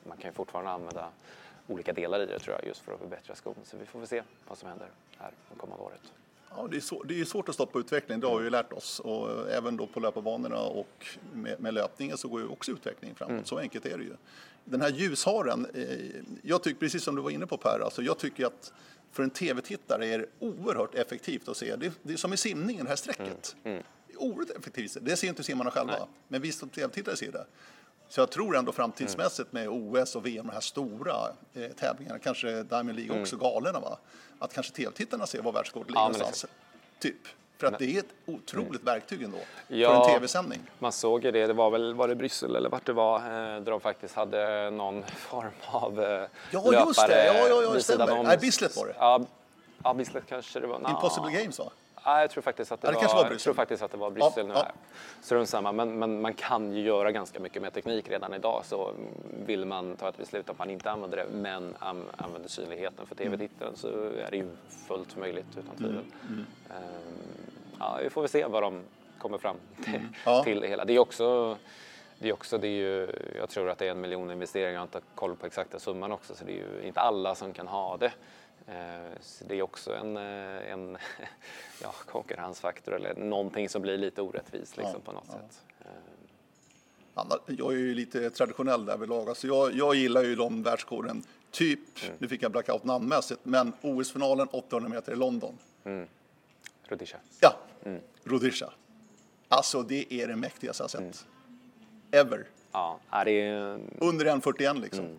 man kan ju fortfarande använda olika delar i det tror jag just för att förbättra skon. Så vi får väl se vad som händer här det kommande året. Ja, det, är svår, det är svårt att stoppa utvecklingen, det har vi ju lärt oss. Och även då på löparbanorna och med, med löpningen så går ju också utvecklingen framåt. Mm. Så enkelt är det ju. Den här ljusharen, eh, jag tycker precis som du var inne på Per, alltså jag tycker att för en tv-tittare är det oerhört effektivt att se. Det, det är som i simningen, det här strecket. Mm. Är oerhört effektivt. Det ser inte simmarna själva, Nej. men vi som tv-tittare ser det. Så jag tror ändå framtidsmässigt med OS och VM, de här stora eh, tävlingarna, kanske Diamond League också galorna, va? att kanske tv-tittarna ser var världsrekordet ligger Mm. Ja, någonstans. Typ. För att det är ett otroligt verktyg ändå Ja. för en tv-sändning. Man såg ju det, det var väl var det Bryssel eller vart det var, eh, där de faktiskt hade någon form av eh, Ja, löpare just det. Ja, ja, ja, det stämmer. Nej, Bislett var det. Ja, ja Bislett kanske det var. Impossible Games va? Ja, jag tror faktiskt att det, Ja, det var, var jag tror faktiskt att det var Bryssel Ja, nu här. Strunt samma, men, men man kan ju göra ganska mycket med teknik redan idag. Så vill man ta ett beslut att man inte använder det, men an, använder synligheten för Mm. tv-tittaren så är det ju fullt möjligt utan tvivel. Mm. Ehm, ja, vi får väl se vad de kommer fram till, Mm. Ja. till det hela. Det är också det är också, det är ju, jag tror att det är en miljon investeringar, jag har inte koll på exakta summan också, så det är ju inte alla som kan ha det. Eh, Så det är också en, eh, en ja, konkurrensfaktor eller någonting som blir lite orättvist liksom, Ja, på något ja. sätt. Eh, Jag är ju lite traditionell där vid lag. Alltså jag, jag gillar ju de världsrekorden. Typ, Mm. nu fick jag blackout namnmässigt, men OS-finalen 800 meter i London. Rudisha. Ja, Mm. Rudisha. Alltså det är det mäktigaste jag Mm. sett. Ever. Ja, ja, det är, Under 1,41 liksom.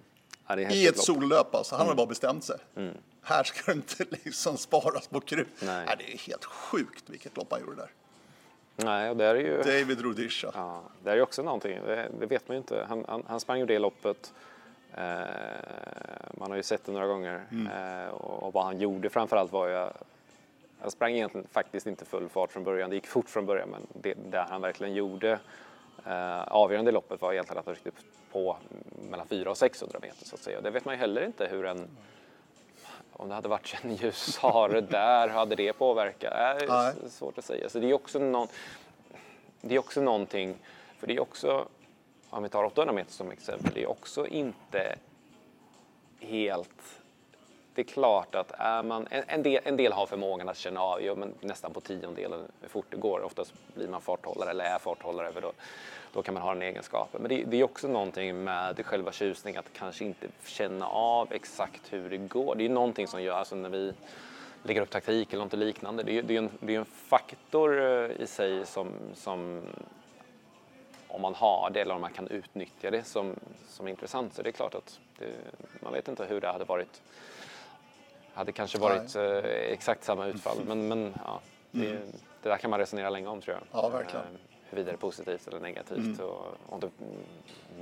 ja, det är I ett sollöp alltså. Han har bara bestämt sig. Mm. Här ska det inte liksom sparas på krut. Nej. Nej, det är helt sjukt vilket lopp han gjorde där. Nej, och det är ju... David Rudisha. Ja, det är ju också någonting, det, det vet man ju inte. Han, han, han sprang ju det loppet. Eh, man har ju sett det några gånger. Eh, och, och vad han gjorde framförallt var ju... Han sprang egentligen faktiskt inte full fart från början. Det gick fort från början, men det där han verkligen gjorde eh, avgörande i loppet var egentligen att han ryckte på mellan 400 och 600 meter så att säga. Det vet man ju heller inte hur en om det hade varit en ljus hare där, hade det påverkat? Äh, Nej. svårt att säga. Så det är också, någon, det är också någonting, för det är också, om vi tar 800 meter som exempel, det är också inte helt... Det är klart att är man, en, en, del, en del har förmågan att känna av, jo, men nästan på tiondelen hur fort det går. Oftast blir man farthållare eller är farthållare, för då, då kan man ha den egenskapen. Men det, det är också någonting med själva tjusningen, att kanske inte känna av exakt hur det går. Det är någonting som gör, alltså när vi lägger upp taktik eller något liknande, det är, det är, en, det är en faktor eh, i sig som, som om man har det eller om man kan utnyttja det som, som är intressant. Så det är klart att det, man vet inte hur det hade varit. hade kanske varit eh, exakt samma utfall. Men, men ja, det, det där kan man resonera länge om tror jag. Ja, verkligen. Eh, Huruvida det är positivt eller negativt och, och det,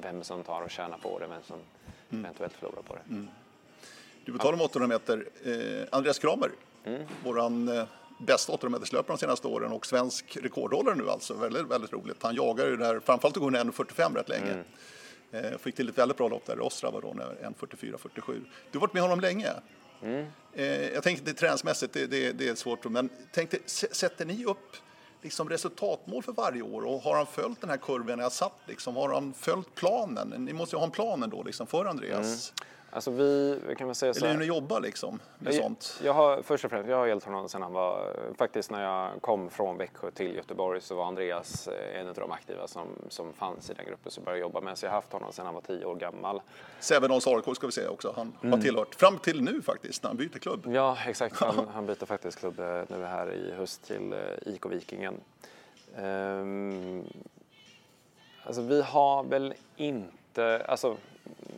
vem som tar och tjänar på det, vem som eventuellt förlorar på det. Du, på tal om 800 meter, eh, Andreas Kramer, Mm. våran eh, bästa 800 meterslöpare de senaste åren och svensk rekordhållare nu alltså. Väldigt, väldigt roligt. Han jagar ju där, framförallt går han 1.45 rätt länge. Mm. Eh, fick till ett väldigt bra lopp där i Ostrava då, när 1.44-47. Du har varit med honom länge. Mm. Eh, jag tänker det träningsmässigt, det, det, det är svårt, men tänk dig, s- sätter ni upp liksom resultatmål för varje år och har han följt den här kurvan jag satt? Liksom, har han följt planen? Ni måste ju ha en plan ändå liksom, för Andreas. Mm. Alltså vi, kan väl säga så Eller hur ni jobbar liksom med jag, sånt? Jag har, först och främst, jag har hjälpt honom sedan han var, faktiskt när jag kom från Växjö till Göteborg så var Andreas eh, en av de aktiva som, som fanns i den gruppen som började jobba med. Så jag har haft honom sedan han var tio år gammal. Sävenås AIK ska vi säga också, han mm. har tillhört fram till nu faktiskt när han byter klubb. Ja, exakt. Han, han byter faktiskt klubb eh, nu här i höst till eh, IK Vikingen. Um, alltså vi har väl inte, alltså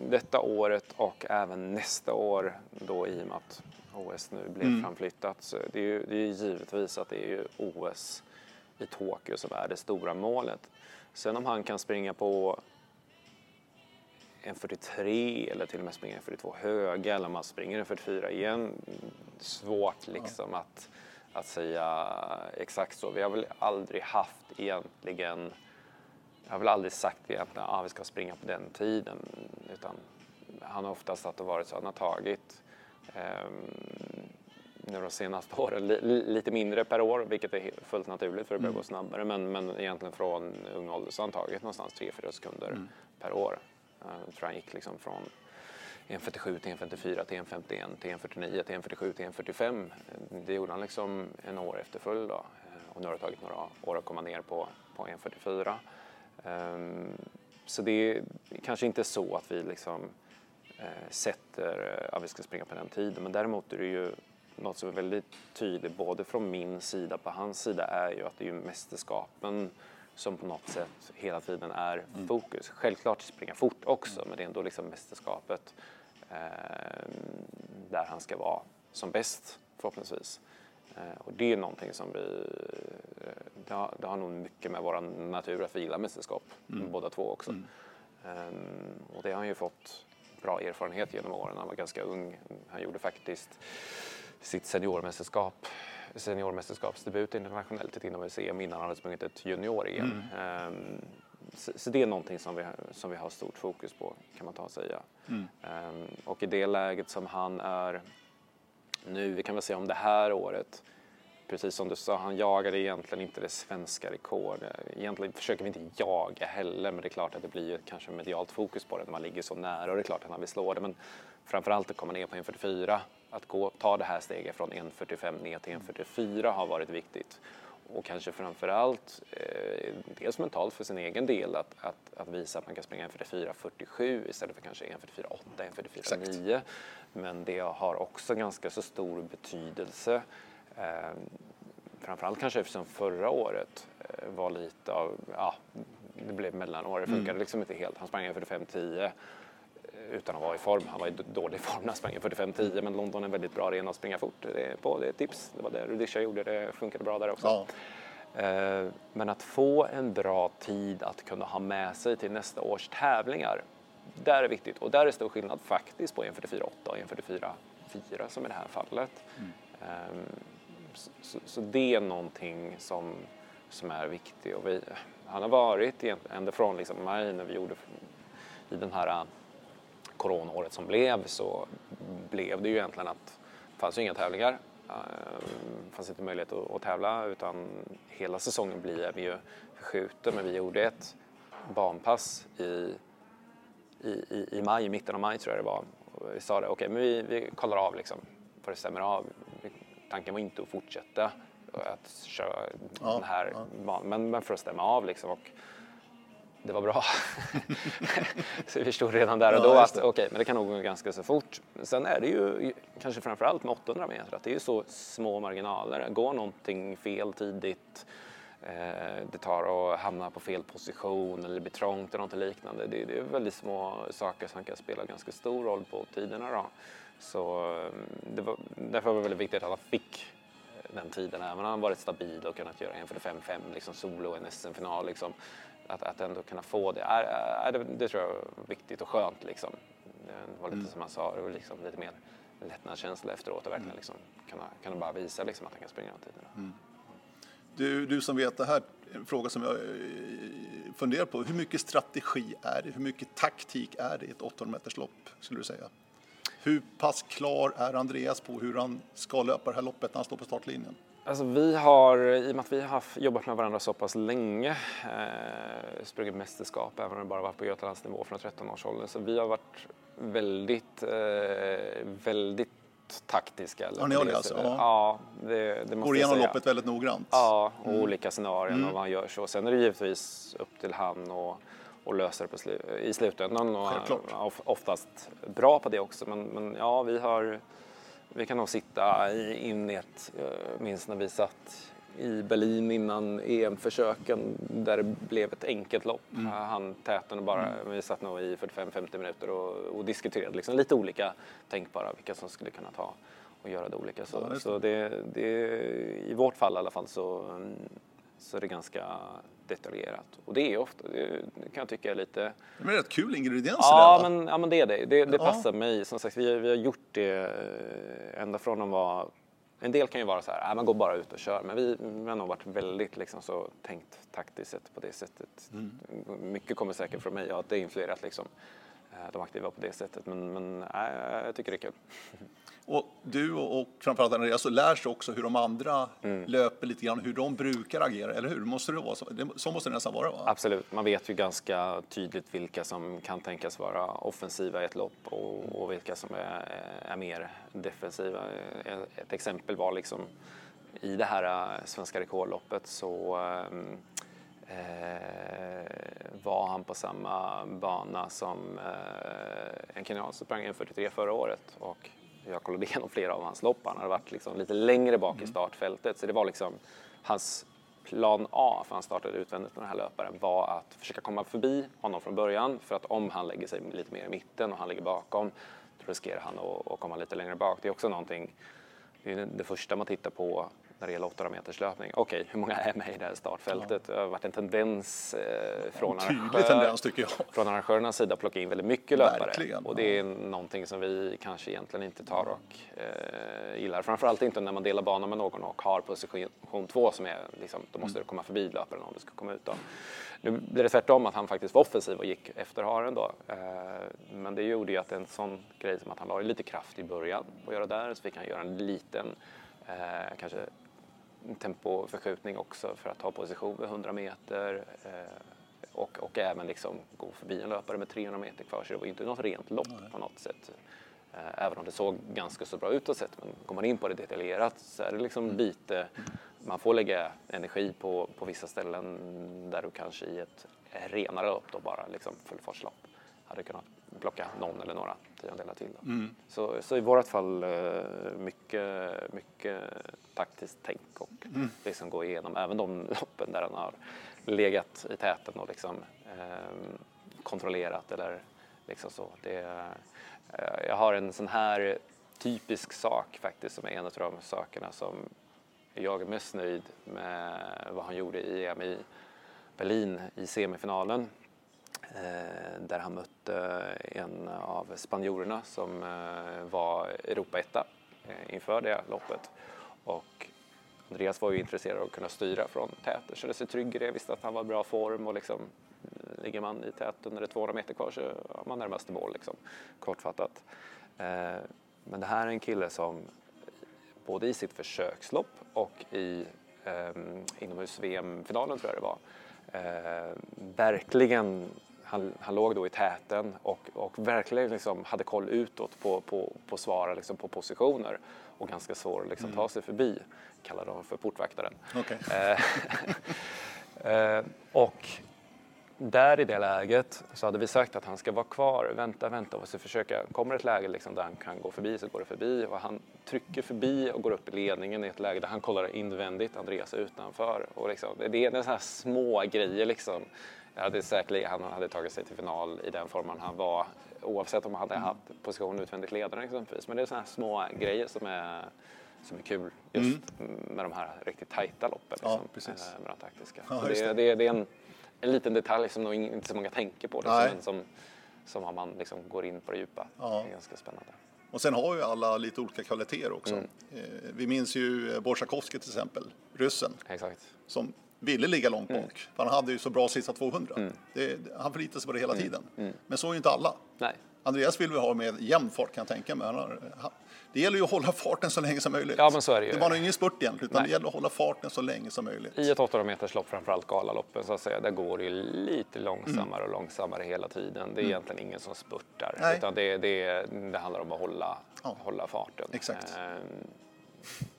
detta året och även nästa år då i och med att OS nu blev mm. framflyttat. Så det är ju det är givetvis att det är ju OS i Tokyo som är det stora målet. Sen om han kan springa på en 43 eller till och med springa en 42 höga eller om han springer en 44 igen. Svårt liksom ja. att, att säga exakt så. Vi har väl aldrig haft egentligen jag har väl aldrig sagt att ah, vi ska springa på den tiden. Utan han har oftast att det varit så att han har tagit um, nu de senaste åren li, lite mindre per år, vilket är fullt naturligt för det börjar mm. gå snabbare. Men, men egentligen från ung ålder så har han tagit någonstans 3-4 sekunder mm. per år. Uh, jag tror han gick liksom från 1.47 till 1.54 till 1.51 till 1.49 till 1.47 till 1.45. Det gjorde han liksom en år efter följd då. Eh, och nu har det tagit några år att komma ner på, på 1.44. Ehm, så det är kanske inte så att vi liksom eh, sätter eh, att vi ska springa på den tiden, men däremot är det ju något som är väldigt tydligt både från min sida på hans sida är ju att det är ju mästerskapen som på något sätt hela tiden är mm. fokus. Självklart springa fort också, men det är ändå liksom mästerskapet eh, där han ska vara som bäst förhoppningsvis. Eh, och det är någonting som vi, eh, det har, det har nog mycket med vår natur att vi gillar mästerskap, mm. båda två också. Mm. Um, och det har han ju fått bra erfarenhet genom åren. Han var ganska ung. Han gjorde faktiskt sitt seniormästerskap, seniormästerskapsdebut internationellt inom innan han hade sprungit ett junior-EM. Mm. Um, så, så, det är någonting som vi, som vi har stort fokus på kan man ta och säga. Mm. Um, och i det läget som han är nu. Vi kan väl se om det här året, precis som du sa, han jagade egentligen inte det svenska rekordet. Egentligen försöker vi inte jaga heller, men det är klart att det blir ju kanske medialt fokus på det när man ligger så nära och det är klart att han vill slå det. Men framförallt att komma ner på 1.44, att gå, ta det här steget från 1.45 ner till 1.44 har varit viktigt och kanske framförallt eh, dels mentalt för sin egen del att, att, att visa att man kan springa 1.44.47 istället för kanske 1.44.8, 1.44.9. Men det har också ganska så stor betydelse. Eh, framförallt kanske eftersom förra året eh, var lite av, ja, det blev mellanår, det funkade mm. liksom inte helt. Han sprang 1.45.10 utan att vara i form. Han var i dålig form när han sprang 45-10 men London är en väldigt bra arena att springa fort det är på. Det är ett tips. Det var det Rudisha gjorde, det funkade bra där också. Ja. Eh, men att få en bra tid att kunna ha med sig till nästa års tävlingar, där är viktigt. Och där är stor skillnad faktiskt på 1.44.8 och 1.44.4 som i det här fallet. Mm. Ehm, så, så, det är någonting som, som är viktigt. Och vi, han har varit ända från liksom maj när vi gjorde i den här coronaåret som blev så blev det ju egentligen att det fanns ju inga tävlingar. Det ehm, fanns inte möjlighet att, tävla utan hela säsongen blev ju förskjuten men vi gjorde ett banpass i, i, i, i maj, mitten av maj tror jag det var. Vi sa det, okej okay, men vi, vi kollar av liksom, för det stämmer av. Tanken var inte att fortsätta att köra ja, den här ja. banan, men, men för att stämma av liksom. Och, det var bra. så vi förstod redan där och då att okej, okay, men det kan nog gå ganska så fort. Sen är det ju kanske framförallt med 800 meter att det är ju så små marginaler. Går någonting fel tidigt, eh, det tar att hamna på fel position eller blir trångt eller något liknande. Det, det, är väldigt små saker som kan spela ganska stor roll på tiderna då. Så eh, var, därför var det väldigt viktigt att han fick den tiden, även om han varit stabil och kunnat göra 1.45-5 liksom solo en SM-final. Liksom att, att ändå kunna få det, är, är det, det, tror jag är viktigt och skönt. Liksom. Det var lite mm. som han sa, det var liksom lite mer lättnadskänsla efteråt och verkligen mm. liksom, kunna, kunna bara visa liksom, att han kan springa de tiderna. Mm. Du, du som vet det här, en fråga som jag eh, funderar på. Hur mycket strategi är det? Hur mycket taktik är det i ett 800 meters lopp skulle du säga? Hur pass klar är Andreas på hur han ska löpa det här loppet när han står på startlinjen? Alltså vi har, i och med att vi har jobbat med varandra så pass länge, eh, sprungit mästerskap, även om det bara varit på Götalandsnivå från 13 års ålder, så vi har varit väldigt, eh, väldigt taktiska. Har ni det alltså? Ja, ja det, det måste Går igenom loppet väldigt noggrant? Ja, och mm. olika scenarion mm. och vad han gör så. Sen är det givetvis upp till han och, och lösa det slu, i slutändan. Och Självklart. oftast bra på det också, men, men ja, vi har vi kan nog sitta i innet, jag minns när vi satt i Berlin innan EM-försöken där det blev ett enkelt lopp. Mm. Han täten och bara, mm. vi satt nog i 45-50 minuter och, och diskuterade liksom lite olika tänkbara, vilka som skulle kunna ta och göra det olika. Så, ja, det. så det, det, i vårt fall i alla fall så, så är det ganska detaljerat. Och det är ofta, det kan jag tycka är lite... Det är rätt kul ingredienser ja, där, men, ja, men det är det. Det, det passar mig. Som sagt, vi, vi har gjort det ända från att vara en del kan ju vara så här, äh, man går bara ut och kör, men vi, vi har nog varit väldigt liksom så tänkt taktiskt sett på det sättet. Mm. Mycket kommer säkert från mig, ja, det har influerat liksom, eh, de aktiva på det sättet, men, men äh, jag tycker det är kul. Och du och framförallt Andreas så lär sig också hur de andra mm. löper lite grann, hur de brukar agera, eller hur? Måste det vara så? så måste det nästan vara va? Absolut, man vet ju ganska tydligt vilka som kan tänkas vara offensiva i ett lopp och, och vilka som är, är, mer defensiva. Ett exempel var liksom i det här äh, svenska rekordloppet så eh, var han på samma bana som eh, en kenyan som sprang 1.43 förra året och jag kollade igenom flera av hans lopp. Han hade varit liksom lite längre bak i mm. startfältet. Så det var liksom hans plan A, för han startade utvändigt med den här löparen, var att försöka komma förbi honom från början. För att om han lägger sig lite mer i mitten och han ligger bakom, då riskerar han att, att komma lite längre bak. Det är också någonting, det är det första man tittar på när det gäller 800 meters löpning. Okej, okay, hur många är med i det här startfältet? Ja. Det har varit en tendens eh, från, arrangör, tendens, från arrangörernas sida att plocka in väldigt mycket löpare. Verkligen, och det är någonting som vi kanske egentligen inte tar och eh, gillar. Framförallt inte när man delar bana med någon och har position två som är, liksom, då måste mm. du komma förbi löparen om du ska komma ut. Då. Nu blev det tvärtom att han faktiskt var offensiv och gick efter haren då. Eh, men det gjorde ju att en sån grej som att han la lite kraft i början på att göra där, så fick han göra en liten Eh, kanske tempoförskjutning också för att ta position vid 100 meter eh, och, och även liksom gå förbi en löpare med 300 meter kvar så det var inte något rent lopp Nej. på något sätt. Eh, även om det såg ganska så bra ut sett men går man in på det detaljerat så är det liksom mm. lite man får lägga energi på, på vissa ställen där du kanske i ett renare lopp då bara liksom fullfartslopp hade kunnat plocka någon eller några tiondelar till. Mm. Så, så i vårt fall eh, mycket, mycket taktiskt tänk och mm. liksom gå igenom även de loppen där han har legat i täten och liksom, eh, kontrollerat eller liksom så. Det, eh, jag har en sån här typisk sak faktiskt som är en av de sakerna som jag är mest nöjd med vad han gjorde i EM i Berlin i semifinalen Eh, där han mötte en av spanjorerna som eh, var Europaetta eh, inför det loppet. Och Andreas var ju intresserad av att kunna styra från täten, kände sig trygg i det, visste att han var i bra form och liksom ligger man i täten när det är 200 meter kvar så har man närmast mål liksom, kortfattat. Men det här är en kille som både i sitt försökslopp och i inomhus-VM-finalen tror jag det var, eh, verkligen han, han låg då i täten och, och verkligen liksom hade koll utåt på, på, på svara, liksom på positioner och ganska svår att liksom, mm. ta sig förbi, kallar de för portvaktaren. Okay. Eh, eh, och där i det läget så hade vi sagt att han ska vara kvar, vänta, vänta och så försöka, kommer ett läge liksom där han kan gå förbi så går det förbi och han trycker förbi och går upp i ledningen i ett läge där han kollar invändigt, Andreas är utanför och liksom, det är så här små grejer liksom jag hade säkerligen, han hade tagit sig till final i den formen han var oavsett om han hade haft position utvändigt ledare exempelvis. Men det är sådana här små grejer som är, som är kul just mm. med de här riktigt tajta loppen. Liksom, ja, precis. Med de taktiska. Ja, det, det, det, det, är en, en liten detalj som nog inte så många tänker på. Liksom, men som, som om man liksom går in på det djupa. Ja. Det är ganska spännande. Och sen har ju alla lite olika kvaliteter också. Mm. Eh, vi minns ju Borsakowski till exempel, ryssen. Exakt. Som ville ligga långt bak. Mm. För han hade ju så bra sista 200. Mm. Det, han förlitade sig på det hela mm. tiden. Mm. Men så är ju inte alla. Nej. Andreas vill vi ha med jämn fart kan jag tänka mig. det gäller ju att hålla farten så länge som möjligt. Ja, men så är det ju. Det var ingen spurt egentligen, utan Nej. det gäller att hålla farten så länge som möjligt. I ett 800 meters lopp, framförallt galaloppen, så att säga, där går det lite långsammare mm. och långsammare hela tiden. Det är mm. egentligen ingen som spurtar, Nej. utan det, det, det handlar om att hålla, ja. hålla farten. Exakt. Ehm,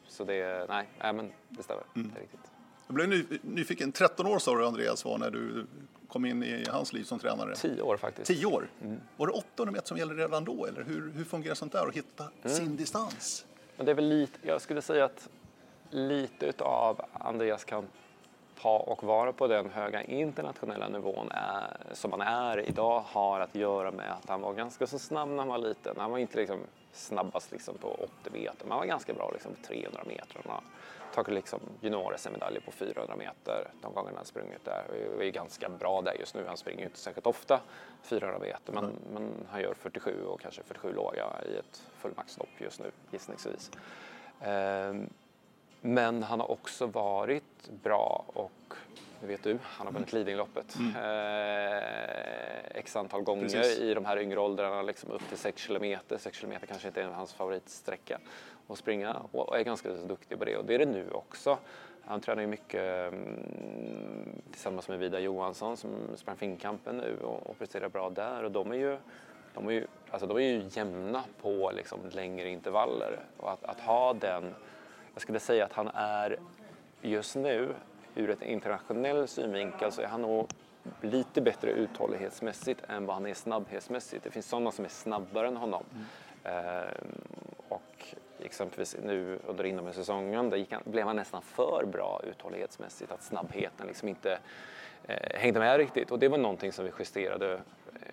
så det, nej, nej men det stämmer. Mm. Det är riktigt. Jag blev nyfiken. 13 år sa du Andreas var när du kom in i hans liv som tränare? 10 år faktiskt. 10 år? Mm. Var det 800 meter som gällde redan då eller hur, hur fungerar sånt där att hitta mm. sin distans? Men det är väl lite, jag skulle säga att lite utav Andreas kan ta och vara på den höga internationella nivån är, som han är idag har att göra med att han var ganska så snabb när han var liten. Han var inte liksom snabbast liksom på 80 meter, men han var ganska bra liksom på 300 meter. Han har tagit liksom junior-SM-medaljer på 400 meter de gångerna han sprungit där. Och är ganska bra där just nu. Han springer inte särskilt ofta 400 meter, men, mm. men han gör 47 och kanske 47 låga i ett fullmaxlopp just nu gissningsvis. Ehm, men han har också varit bra och det vet du, han har vunnit Lidingöloppet mm. eh, x antal gånger Precis. i de här yngre åldrarna, liksom upp till 6 kilometer. 6 kilometer kanske inte är hans favoritsträcka att springa och är ganska duktig på det och det är det nu också. Han tränar ju mycket mm, tillsammans med Vida Johansson som sprang Finnkampen nu och, och presterar bra där och de är ju de är ju, alltså de är ju jämna på liksom längre intervaller och att, att ha den jag skulle säga att han är just nu, ur ett internationell synvinkel, så är han nog lite bättre uthållighetsmässigt än vad han är snabbhetsmässigt. Det finns sådana som är snabbare än honom. Mm. Ehm, och exempelvis nu under inomhussäsongen, där han, blev han nästan för bra uthållighetsmässigt, att snabbheten liksom inte eh, hängde med riktigt. Och det var någonting som vi justerade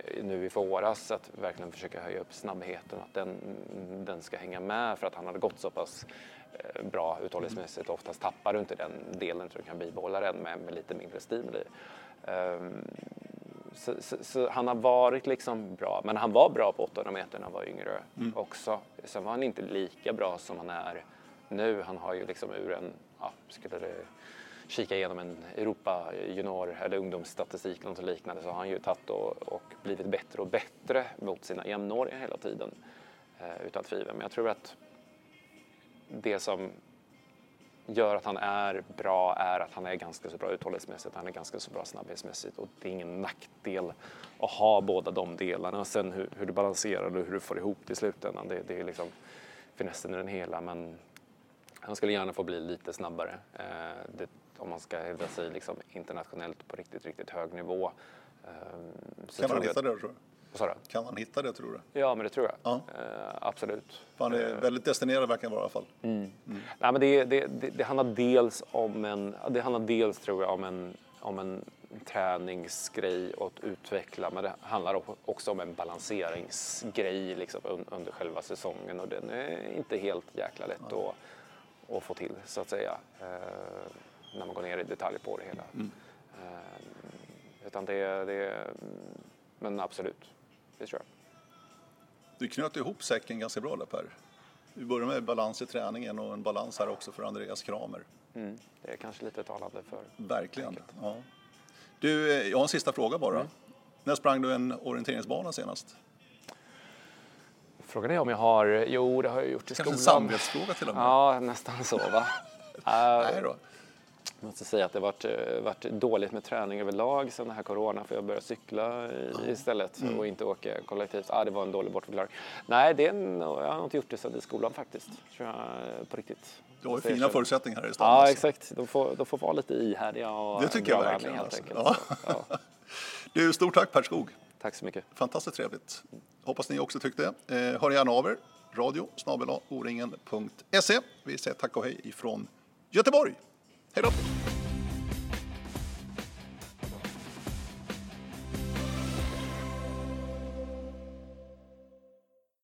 eh, nu i våras, att verkligen försöka höja upp snabbheten, att den, den ska hänga med för att han hade gått så pass bra uthållighetsmässigt. Oftast tappar du inte den delen så du kan bibehålla den med, med lite mindre stimuli. Um, så, så, så, han har varit liksom bra, men han var bra på 800 meter när han var yngre mm. också. Sen var han inte lika bra som han är nu. Han har ju liksom ur en, ja, skulle det kika igenom en Europa junior eller ungdomsstatistik eller något liknande så har han ju tagit och, och blivit bättre och bättre mot sina jämnåriga hela tiden. Eh, utan tvivel. Men jag tror att det som gör att han är bra är att han är ganska så bra uthållighetsmässigt, han är ganska så bra snabbhetsmässigt och det är ingen nackdel att ha båda de delarna. Sen hur, hur du balanserar och hur du får ihop det i slutändan, det, det är liksom finessen i den hela. Men han skulle gärna få bli lite snabbare eh, det, om man ska hävda sig liksom internationellt på riktigt, riktigt hög nivå. Eh, kan man hitta det tror du? Vad sa du? Kan man hitta det tror du? Ja, men det tror jag. Ja. Uh, absolut. Han är uh, väldigt destinerad verkar vara i alla fall. Mm. Mm. Nej, men det, det, det, det, handlar dels om en, det handlar dels tror jag om en, om en träningsgrej att utveckla, men det handlar också om en balanseringsgrej liksom, under själva säsongen och den är inte helt jäkla lätt ja. att, att få till så att säga uh, när man går ner i detalj på det hela. Mm. utan det, det, men absolut, det tror jag. Du knöt ihop säcken ganska bra där Per. Vi börjar med balans i träningen och en balans här också för Andreas Kramer. Mm, det är kanske lite talande för Verkligen. Ja. Du, eh, jag har en sista fråga bara. Mm. När sprang du en orienteringsbana senast? Frågan är om jag har, jo det har jag gjort i Kanske skolan. Kanske en samvetsfråga till och med? Ja, nästan så va. Nej då. Jag måste säga att det varit, eh, varit dåligt med träning överlag sen den här corona för jag började cykla istället mm. och inte åka kollektivt. Ah, det var en dålig bortförklaring. Nej, det är en, jag har inte gjort det sedan i skolan faktiskt. Tror jag, på riktigt. Du har ju fina förutsättningar här i stan. Ja, alltså. exakt. De får, de får vara lite ihärdiga och Det tycker jag verkligen. Alltså. ja. Du, stort tack Per Skog. Tack så mycket. Fantastiskt trevligt. Hoppas ni också tyckte. Eh, hör gärna av er. Radio oringen.se. Vi säger tack och hej ifrån Göteborg. Hej då!